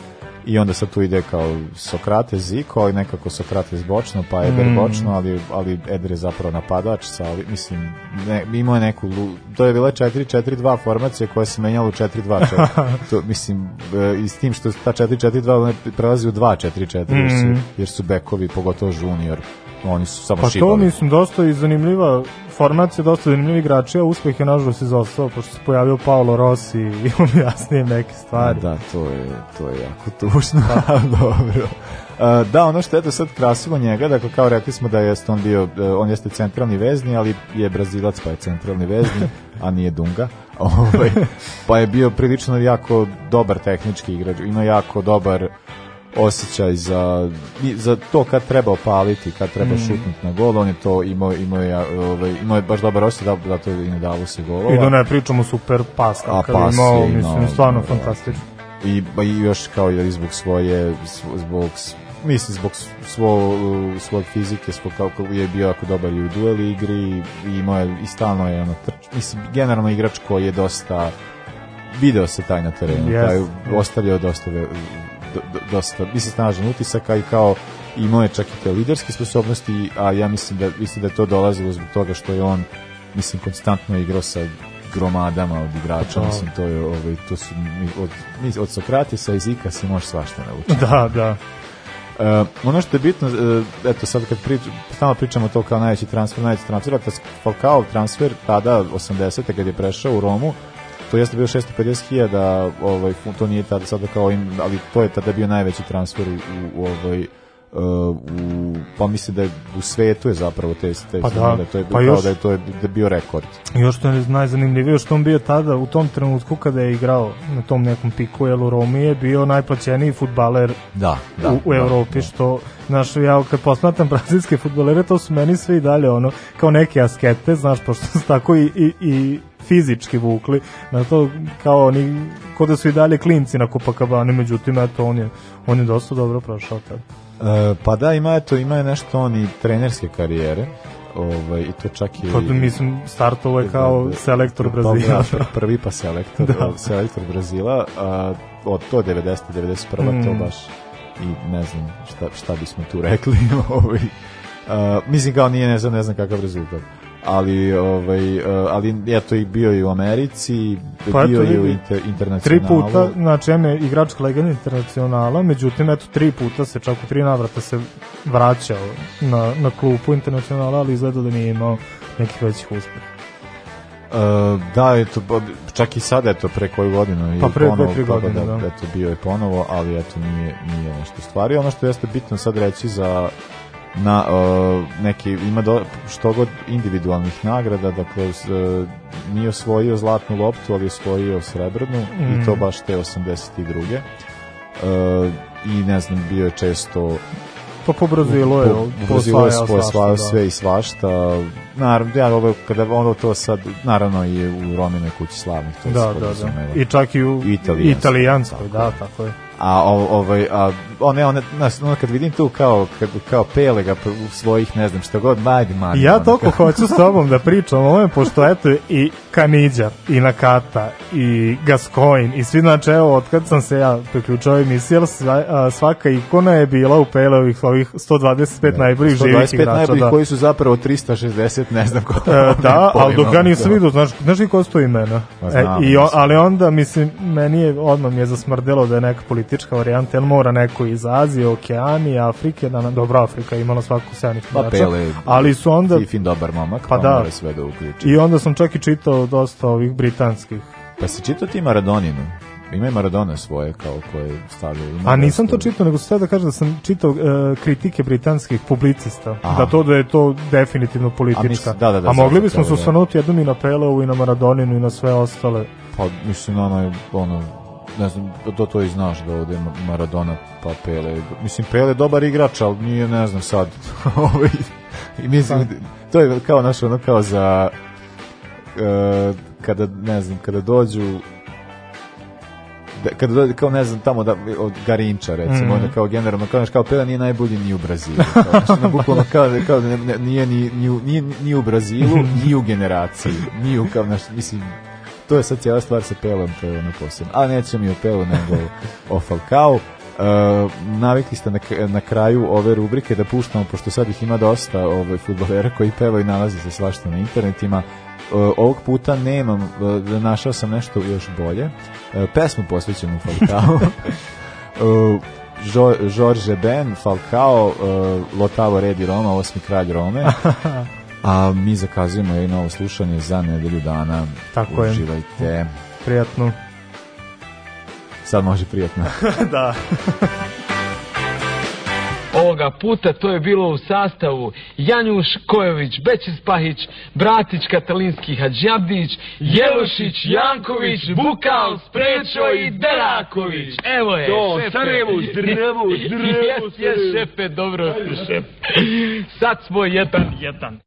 i onda sad tu ide kao Sokrates, Ziko, ali nekako Sokrates bočno, pa Eder Mm. bočno, ali, ali Eder je zapravo napadač, sa, mislim, ne, imao je neku, to je bila 4-4-2 formacija koja se menjala u 4-2-4. to, mislim, e, i s tim što ta 4-4-2 ona prelazi u 2-4-4, jer, su, Mm. jer su bekovi, pogotovo junior, oni su samo Pa to šibali. mislim dosta i zanimljiva formacija, dosta zanimljivi igrači, a uspeh je nažalost izostao, pošto se pojavio Paolo Rossi i objasnije neke stvari. Da, to je, to je jako tužno, dobro. Uh, da, ono što je to sad krasilo njega, dakle kao rekli smo da jeste on bio, uh, on jeste centralni vezni, ali je brazilac pa je centralni vezni, a nije Dunga. Ovaj, pa je bio prilično jako dobar tehnički igrač, ima jako dobar osjećaj za, za to kad treba opaliti, kad treba Mm. šutnuti na gol, on je to imao, imao, je, ovaj, imao je baš dobar osjećaj, da, zato je i ne dalo se golova. I da ne pričamo super pas, A kakav je pas imao, je mislim, imao, stvarno da. fantastično. I, ba, i još kao i zbog svoje svo- zbog mislim zbog svo, svog fizike svog kako je bio jako dobar i u duel igri i imao je i stalno je ono trč, mislim generalno igrač koji je dosta video se taj na terenu Jest. taj ostavljao dosta dosta mislim snažan utisak a i kao imao je čak i te liderske sposobnosti a ja mislim da mislim da je to dolazilo zbog toga što je on mislim konstantno igrao sa gromadama od igrača, Da. mislim to je ovaj to su mi- od od Sokratesa i Zika se može svašta naučiti. Da, da. E, ono što je bitno, e, eto sad kad prič, stalno pričamo to kao najveći transfer, najveći transfer, Falcao transfer tada 80. kad je prešao u Romu, to jeste bio 650.000, ovaj, to nije tada sada kao, im, ali to je tada bio najveći transfer u, u, u ovaj, uh, u, pa mislim da je u svetu je zapravo te, te Pa da, da, to je pa još- da je to je, da bio rekord. Još što je najzanimljivije, što on bio tada, u tom trenutku kada je igrao na tom nekom piku, jel u Romi je bio najplaćeniji futbaler Da, da, u, u da, Evropi, da. što, znaš, ja kad posmatram brazilske futbolere, to su meni sve i dalje, ono, kao neke askete, znaš, pošto su tako i, i, i fizički vukli, na to kao oni, kod da su i dalje klinci na Copacabana, međutim, eto, on je, on je dosta dobro prošao tada. E, pa da, ima eto, ima nešto on i trenerske karijere. Ovaj i to čak i Pa da, mislim, startovo je kao selektor Pa, Brazila. da, prvi pa selektor, Da. selektor Brazila, a od to 90 91 to Mm. baš i ne znam šta, šta bismo tu rekli. ovaj. A, mislim kao nije ne znam, ne znam kakav rezultat. Ali ovaj uh, ali eto i bio i u Americi Pa bio je u inter, Tri internacionalu puta, znači M je igračka legenda internacionala, međutim, eto, tri puta se, čak u tri navrata se vraćao na, na klupu internacionala, ali izgleda da nije imao nekih većih uspeha. Uh, da, eto, ba- čak i sad, eto, pre koju godinu. Pa pre dve, ponovo, tri pa godine, da. Eto, bio je ponovo, ali eto, nije, nije nešto stvari. Ono što jeste bitno sad reći za na uh, neki ima do, što god individualnih nagrada dakle uh, nije osvojio zlatnu loptu ali je osvojio srebrnu i to Mm. baš te 82. Uh, i ne znam bio je često Pa po Brazilu je, po, po sva, da. sve i svašta naravno ja ovo kada ono to sad naravno i u Rominoj kući slavnih to Da, se da, da. podrazumeva. I čak i u Italijanskoj, italijanskoj, da, tako je. a ovaj a one one znaš, ono kad vidim tu kao kad kao pele ga u svojih ne znam šta god ajde man Ja toliko hoću s tobom da pričam o ovome, pošto eto i Kanidja, i Nakata, i Gascoigne, i svi znači evo, od kad sam se ja priključao emisiji, svaka ikona je bila u Peleovih ovih 125 najboljih živih 125 igrača. najboljih da. koji su zapravo 360 ne znam ko E, da, ali dok ja nisam Da. vidio, znaš, znaš ko su to imena? Pa E, znam, i on, ali onda, mislim, meni je, odmah mi je zasmrdelo da je neka politička varijanta, jel mora neko iz Azije, Okeanije, Afrike, da, dobro, Afrika je imala svaku sjajnih Pa Pele, ali su onda, Tifin dobar momak, Pa pa, da. sve da uključi. i onda sam čak i čitao dosta ovih britanskih. Pa si čitao ti Maradoninu? Ima i Maradona svoje kao koje stavljaju. Ima A nisam to čitao, nego sad da kažem da sam čitao e, kritike britanskih publicista, Aha. da to da je to definitivno politička. A mislim, da, da, da, A mogli bismo se da. osvanuti jednom i na Pelevu i na Maradoninu i na sve ostale. Pa mislim ono je ono ne znam, to to i znaš da ovde Ma- Maradona pa Pele. Mislim Pele je dobar igrač, ali nije ne znam sad. ovaj i mislim to je kao naš ono kao za e, kada ne znam, kada dođu da, kada dođe kao ne znam tamo da od Garinča recimo mm. kao generalno kao, znaš, kao Pele nije najbolji ni u Brazilu kao, ono, bukvalno kao, kao ne, ne, nije ni, ni, u, nije ni u Brazilu ni u generaciji ni u kao znaš, mislim to je sad cijela stvar sa Pelom, to je ono posebno. A nećemo mi o Pelu, nego o Falcao. Uh, navikli ste na, na kraju ove rubrike da puštamo, pošto sad ih ima dosta ovaj, futbolera koji pevaju i nalazi se svašta na internetima. Uh, ovog puta nemam, uh, našao sam nešto još bolje. Uh, pesmu posvećenu Falcao. uh, Jo, George Ben, Falcao, Lotavo Redi Roma, osmi kralj Rome. A mi zakazujemo i novo slušanje za nedelju dana. Tako je. Uživajte. Prijatno. Sad može prijatno. da. Ovoga puta to je bilo u sastavu Janjuš Kojović, Bećis Pahić, Bratić Katalinski Hadžabdić, Jelušić, Janković, Bukal, Sprečo i Deraković. Evo je, Do, šefe. Sarajevo, zdravo, zdravo, Jes, jes, šefe, dobro šef. Sad smo jedan, jedan.